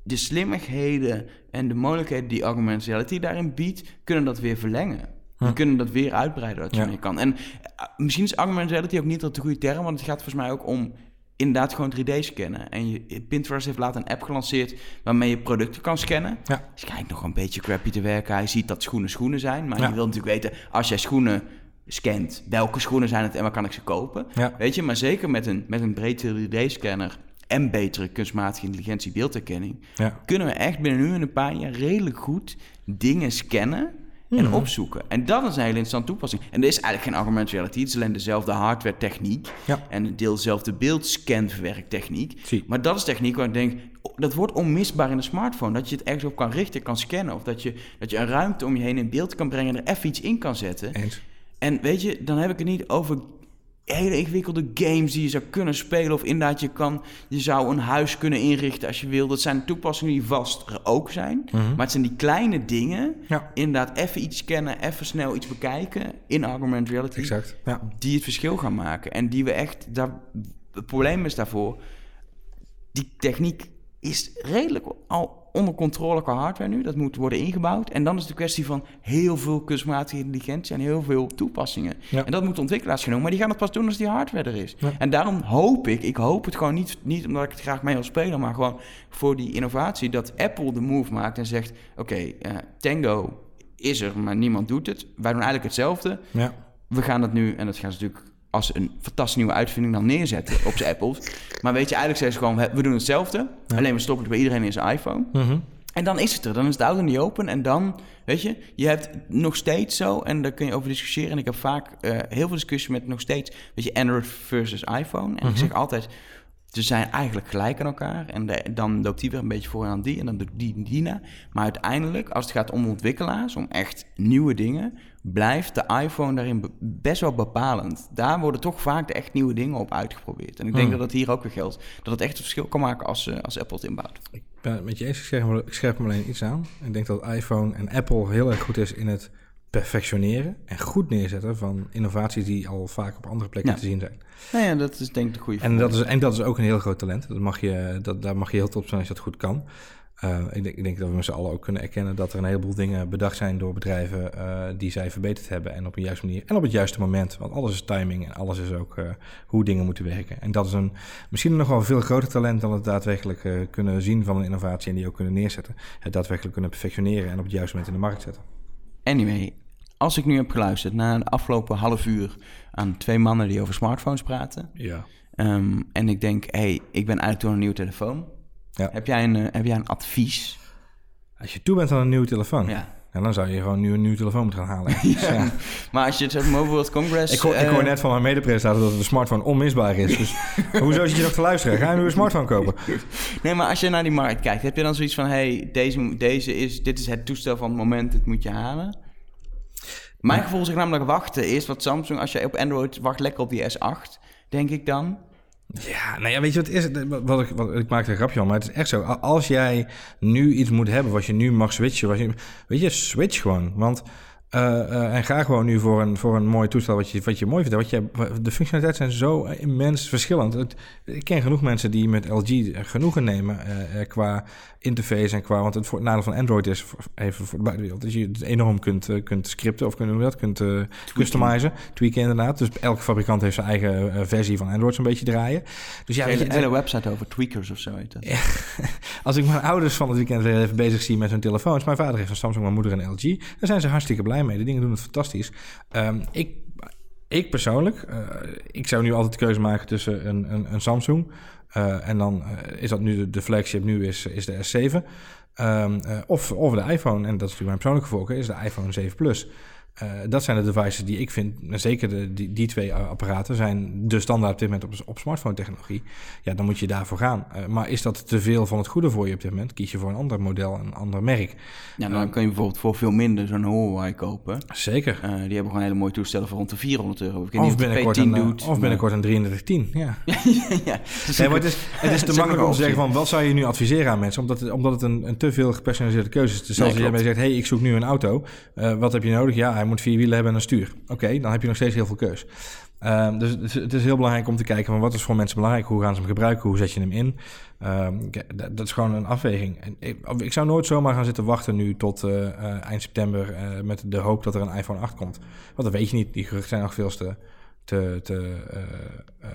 de slimmigheden en de mogelijkheden die augmented reality daarin biedt, kunnen dat weer verlengen. We kunnen dat weer uitbreiden dat je mee kan. En uh, misschien is augmented reality ook niet dat de goede term, want het gaat volgens mij ook om inderdaad gewoon 3D scannen. En je, Pinterest heeft later een app gelanceerd waarmee je producten kan scannen. Ja. Dus kijkt nog een beetje crappy te werken. Hij ziet dat schoenen schoenen zijn, maar je wil natuurlijk weten, als jij schoenen scant. Welke schoenen zijn het en waar kan ik ze kopen? Weet je, maar zeker met een, met een breed 3D-scanner en betere kunstmatige intelligentie beeldherkenning... Ja. kunnen we echt binnen nu en een paar jaar redelijk goed dingen scannen en mhm. opzoeken. En dat is een hele interessante toepassing. En er is eigenlijk geen augmented reality. Het is alleen dezelfde hardware techniek. Ja. En deel dezelfde beeldscanverwerktechniek. Maar dat is techniek waar ik denk... Dat wordt onmisbaar in de smartphone. Dat je het ergens op kan richten, kan scannen. Of dat je, dat je een ruimte om je heen in beeld kan brengen... en er even iets in kan zetten. Eens. En weet je, dan heb ik het niet over hele ingewikkelde games die je zou kunnen spelen. Of inderdaad, je, kan, je zou een huis kunnen inrichten als je wil. Dat zijn toepassingen die vast er ook zijn. Mhm. Maar het zijn die kleine dingen. Ja. Inderdaad, even iets kennen, even snel iets bekijken in augmented reality. Exact, ja. Die het verschil gaan maken. En die we echt... Daar, het probleem is daarvoor... Die techniek is redelijk al onder controle qua hardware nu. Dat moet worden ingebouwd. En dan is de kwestie van heel veel kunstmatige intelligentie en heel veel toepassingen. Ja. En dat moet ontwikkelaars genomen. Maar die gaan het pas doen als die hardware er is. Ja. En daarom hoop ik, ik hoop het gewoon niet, niet omdat ik het graag mee wil spelen, maar gewoon voor die innovatie, dat Apple de move maakt en zegt: Oké, eh, Tango is er, maar niemand doet het. Wij doen eigenlijk hetzelfde. Ja. We gaan dat nu, en dat gaan ze natuurlijk als een fantastische nieuwe uitvinding dan neerzetten op zijn Apples. Maar weet je, eigenlijk zeggen ze gewoon: we- doen hetzelfde. Ja. Alleen we stoppen het bij iedereen in zijn iPhone. Mhm. En dan is het er. Dan is het in the open. En dan, weet je, je hebt nog steeds zo, en daar kun je over discussiëren. En ik heb vaak eh, heel veel discussie met nog steeds, weet je, Android versus iPhone. En ik zeg altijd, ze zijn eigenlijk gelijk aan elkaar. En de- dan loopt die weer een beetje voor aan die en dan doet die die na. Maar uiteindelijk, als het gaat om ontwikkelaars, om echt nieuwe dingen, blijft de iPhone daarin be- best wel bepalend. Daar worden toch vaak de echt nieuwe dingen op uitgeprobeerd. En ik denk Hmm. dat dat hier ook weer geldt. Dat het echt een verschil kan maken als, eh, als Apple het inbouwt. Ik ben het met je eens. Ik scherp, me, ik scherp me alleen iets aan. Ik denk dat iPhone en Apple heel erg goed is in het perfectioneren en goed neerzetten van innovaties die al vaak op andere plekken Ja. te zien zijn. Nou ja, dat is denk ik de goede En dat, is, en dat is ook een heel groot talent. Dat mag je, dat, daar mag je heel trots zijn als je dat goed kan. Eh, ik, denk, ik denk dat we met z'n allen ook kunnen erkennen dat er een heleboel dingen bedacht zijn door bedrijven eh, die zij verbeterd hebben en op een juiste manier en op het juiste moment. Want alles is timing en alles is ook eh, hoe dingen moeten werken. En dat is een misschien nog wel een veel groter talent dan het daadwerkelijk kunnen zien van een innovatie en die ook kunnen neerzetten. Het daadwerkelijk kunnen perfectioneren en op het juiste moment in de markt zetten. Anyway, als ik nu heb geluisterd naar de afgelopen half uur aan twee mannen die over smartphones praten. Ja. ehm, en ik denk, hé, hey, ik ben eigenlijk door een nieuwe telefoon. Ja. Heb, jij een, eh, heb jij een advies? Als je toe bent aan een nieuwe telefoon, Ja. en dan zou je gewoon nu een nieuwe telefoon moeten gaan halen. Dus, ja. Maar als je het over Mobile World Congress... Ik hoor, ik eh, hoor net van mijn medepresentator dat de smartphone onmisbaar is. Dus hoezo zit je nog te luisteren? Ga je nu een smartphone kopen? Nee, maar als je naar die markt kijkt, heb je dan zoiets van... hé, hey, deze, deze is, dit is het toestel van het moment, dit moet je halen? Mijn gevoel is namelijk wachten is wat Samsung... als je op Android wacht lekker op die S8, denk ik dan... Ja, nou ja, weet je wat is? Wat, ik, wat, ik maak er een grapje van, maar het is echt zo. Als jij nu iets moet hebben wat je nu mag switchen, wat je, weet je, switch gewoon. Want eh, eh, en ga gewoon nu voor een, voor een mooi toestel wat je, wat je mooi vindt. Wat de functionaliteiten zijn zo immens verschillend. Ik ken genoeg mensen die met LG genoegen nemen eh, qua interface en qua... Want het nadeel van Android is, even voor de buitenwereld, dat je het enorm kunt, eh, kunt scripten of kunnen dat, kunt eh, customizen, tweaken inderdaad. Dus elke fabrikant heeft zijn eigen eh, versie van Android zo'n beetje draaien. Dus ja, Ja, je, hele, website over tweakers of zo heet dat. als ik mijn ouders van het weekend weer even bezig zie met hun telefoons. Mijn vader heeft een Samsung, mijn moeder een LG. Daar zijn ze hartstikke blij mee. De dingen doen het fantastisch. Ehm, ik, ik persoonlijk, ik zou nu altijd de keuze maken tussen een, een, een Samsung. Eh, en dan eh, is dat nu de, flagship, nu is, is de S7. Ehm, eh, of, of de iPhone, en dat is natuurlijk mijn persoonlijke voorkeur, is de iPhone 7 Plus. Eh, dat zijn de devices die ik vind, en zeker de, die, die twee apparaten, zijn de standaard op dit moment op, op smartphone technologie. Ja, dan moet je daarvoor gaan. Eh, maar is dat te veel van het goede voor je op dit moment? Kies je voor een ander model, een ander merk. Ja, dan kun je bijvoorbeeld voor veel minder zo'n Huawei kopen. Zeker. Eh, die hebben gewoon hele mooie toestellen voor rond de 400 euro. Ik weet Of binnenkort, P10 een, doet. of maar- binnenkort een 3310. Ja. ja, ja. Nee, maar het is, het is te makkelijk om te zeggen van wat zou je nu adviseren aan mensen? Omdat het, omdat het een, een te veel gepersonaliseerde keuze is. Dus Nee, als je klopt. zegt, hey, ik zoek nu een auto. Wat heb je nodig? Ja, hij moet vier wielen hebben en een stuur. Oké, dan heb je nog steeds heel veel keus. Ehm, dus het is, heel belangrijk om te kijken van wat is voor mensen belangrijk? Hoe gaan ze hem gebruiken? Hoe zet je hem in? Ehm, dat, dat is gewoon een afweging. En ik, ik zou nooit zomaar gaan zitten wachten nu tot eh, eh, eind september eh, met de hoop dat er een iPhone 8 komt. Want dat weet je niet. Die geruchten zijn nog veel te, te, te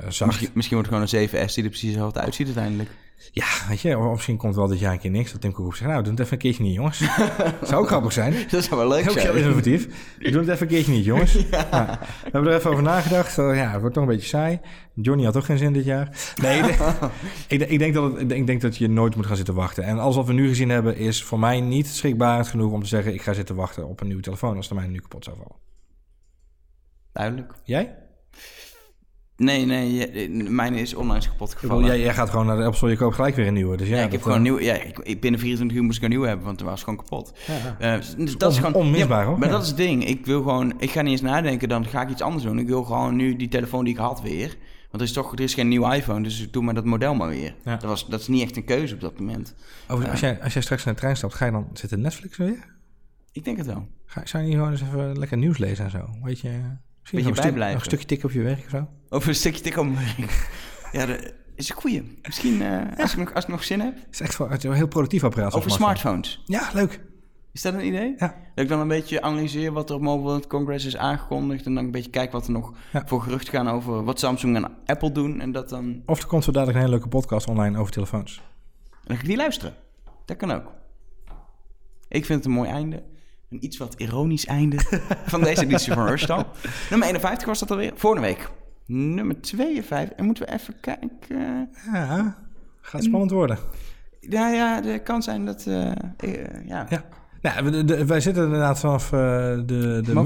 zacht. Misschien, misschien wordt het gewoon een 7S die er precies hetzelfde uitziet uiteindelijk. Ja, weet je, of misschien komt wel dit jaar een keer niks. Dat Tim Cook zegt, nou, doe het even een keertje niet, jongens. zou ook grappig zijn. Dat zou wel leuk Ook heel zijn. innovatief. Doe het even een keertje niet, jongens. Ja. We hebben er even over nagedacht. Eh, ja, het wordt toch een beetje saai. Johnny had toch geen zin dit jaar. Nee, ik, ik, denk dat het, ik denk dat je nooit moet gaan zitten wachten. En alles wat we nu gezien hebben is voor mij niet schrikbarend genoeg om te zeggen... ik ga zitten wachten op een nieuwe telefoon als de mijne nu kapot zou vallen. Duidelijk. Jij? Nee, nee, je- mijn is onlangs kapot gevallen. jij, jij gaat gewoon naar de Apple Store, je koopt gelijk weer een nieuwe. Dus ja, Ja, ik heb gewoon eh, nieuw. Ja, ik, ik- binnen 24 uur moest ik een nieuwe hebben, want het was gewoon kapot. ja. Eh, dus dat is On- gewoon onmisbaar, ja, hoor. Maar dat is het ding. Ik wil gewoon. Ik ga niet eens nadenken. Dan ga ik iets anders doen. Ik wil gewoon nu die telefoon die ik had weer. Want er is toch er is geen nieuwe iPhone, dus ik doe maar dat model maar weer. Dat, was, dat is niet echt een keuze op dat moment. Overigens, als, jij, als jij straks in de trein stapt, ga je dan zitten Netflix weer? Ik denk het wel. Ga, zou je niet gewoon eens even lekker nieuws lezen en zo? Weet je, misschien stuk- bijblijven. nog een stukje tikken op je werk of zo? Over een stukje tik op mijn werk. Ja, de- is een goeie. Misschien eh, als, ik nog, als ik nog zin heb. Het is echt wel een heel productief apparaat. Over smartphone. smartphones. Ja, leuk. Is dat een idee? Ja. Dat ik dan een beetje analyseer wat er op Mobile World Congress is aangekondigd. En dan een beetje kijk wat er nog Ja. voor geruchten gaan over wat Samsung en Apple doen. En dat dan... Of er komt zo dadelijk een hele leuke podcast online over telefoons. Dan ga ik die luisteren. Dat kan ook. Ik vind het een mooi einde. Een iets wat ironisch einde van deze editie van Rush Talk. Nummer 51 was dat alweer. Vorige week. Nummer 52. En moeten we even kijken. Ja, gaat spannend worden. Ja, ja, de kan zijn dat... eh, eh, ja. Ja. Nou, de- de- wij zitten inderdaad vanaf eh, de, de mid-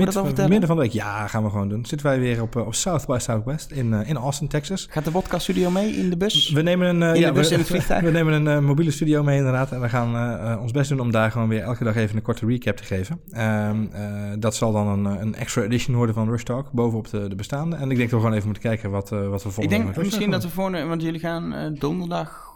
midden van de week. Ja, gaan we gewoon doen. Zitten wij weer op, eh, op South by Southwest in, eh, in Austin, Texas. Gaat de podcast studio mee in de bus? We nemen een, In de ja, bus, we, in het vliegtuig? we nemen een mobiele studio mee inderdaad. En we gaan ons best doen om daar gewoon weer elke dag even een korte recap te geven. Ehm, eh, dat zal dan een, een extra edition worden van Rush Talk, bovenop de, de bestaande. En ik denk dat we gewoon even moeten kijken wat, wat we volgende Ik week denk misschien dat we volgende... Want jullie gaan donderdag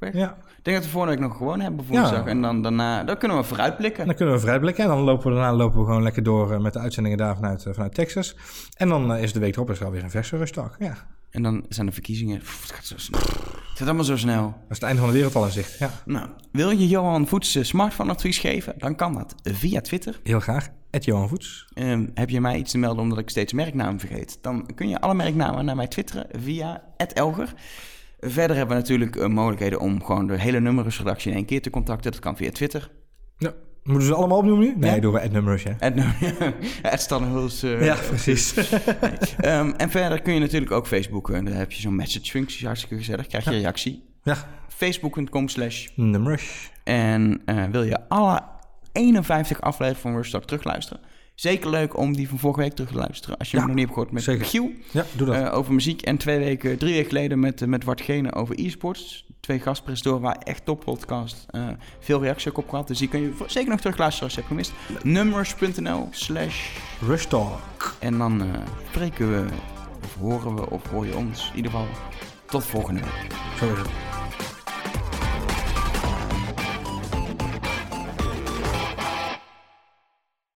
Ja, Ik denk dat we volgende week nog gewoon hebben woensdag. Ja. En dan daarna... Dan kunnen we en vooruitblikken. dan kunnen we vooruitblikken. En dan lopen we daarna lopen we gewoon lekker door eh, met de uitzendingen daar vanuit, eh, vanuit Texas. En dan eh, is de week erop is er alweer een verse Rush Talk. Ja, dat En dan zijn de verkiezingen... Pff, het gaat zo snel. Het gaat allemaal zo snel. is het einde van de wereld al in zicht. Ja, Nou, wil je Johan Voets smartphone advies geven? Dan kan dat via Twitter. heel graag. Ed Johan Voets. Ehm, heb je mij iets te melden omdat ik steeds merknamen vergeet? Dan kun je alle merknamen naar mij twitteren via Elger. Verder hebben we natuurlijk eh, mogelijkheden om gewoon de hele nummerusredactie in één keer te contacten. Dat kan via Twitter. Ja. Moeten ze allemaal opnoemen nu? Nee, Ja. doen we ja. Ed, Ed Stanhuls, eh, Ja, precies. Ehm, en verder kun je natuurlijk ook Facebooken. Daar heb je zo'n message functie, hartstikke gezellig. Krijg je reactie. ja, Facebook.com slash. Numbers. En eh, wil je alle 51 afleveringen van Rustalk terugluisteren? Zeker leuk om die van vorige week terug te luisteren. Als je Ja, hem nog niet hebt gehoord met zeker. Giel. Ja, doe dat. eh, over muziek. En twee weken, drie weken geleden met, eh, met Bart Gene over e-sports. Twee gastpresentatoren waar echt top podcast. eh, veel reactie ook op gehad. Dus die kun je zeker nog terugluisteren als je hebt gemist. Numbers.nl slash. Rush Talk. En dan spreken we, of horen we, of hoor je ons. In ieder geval, tot volgende week. Zo.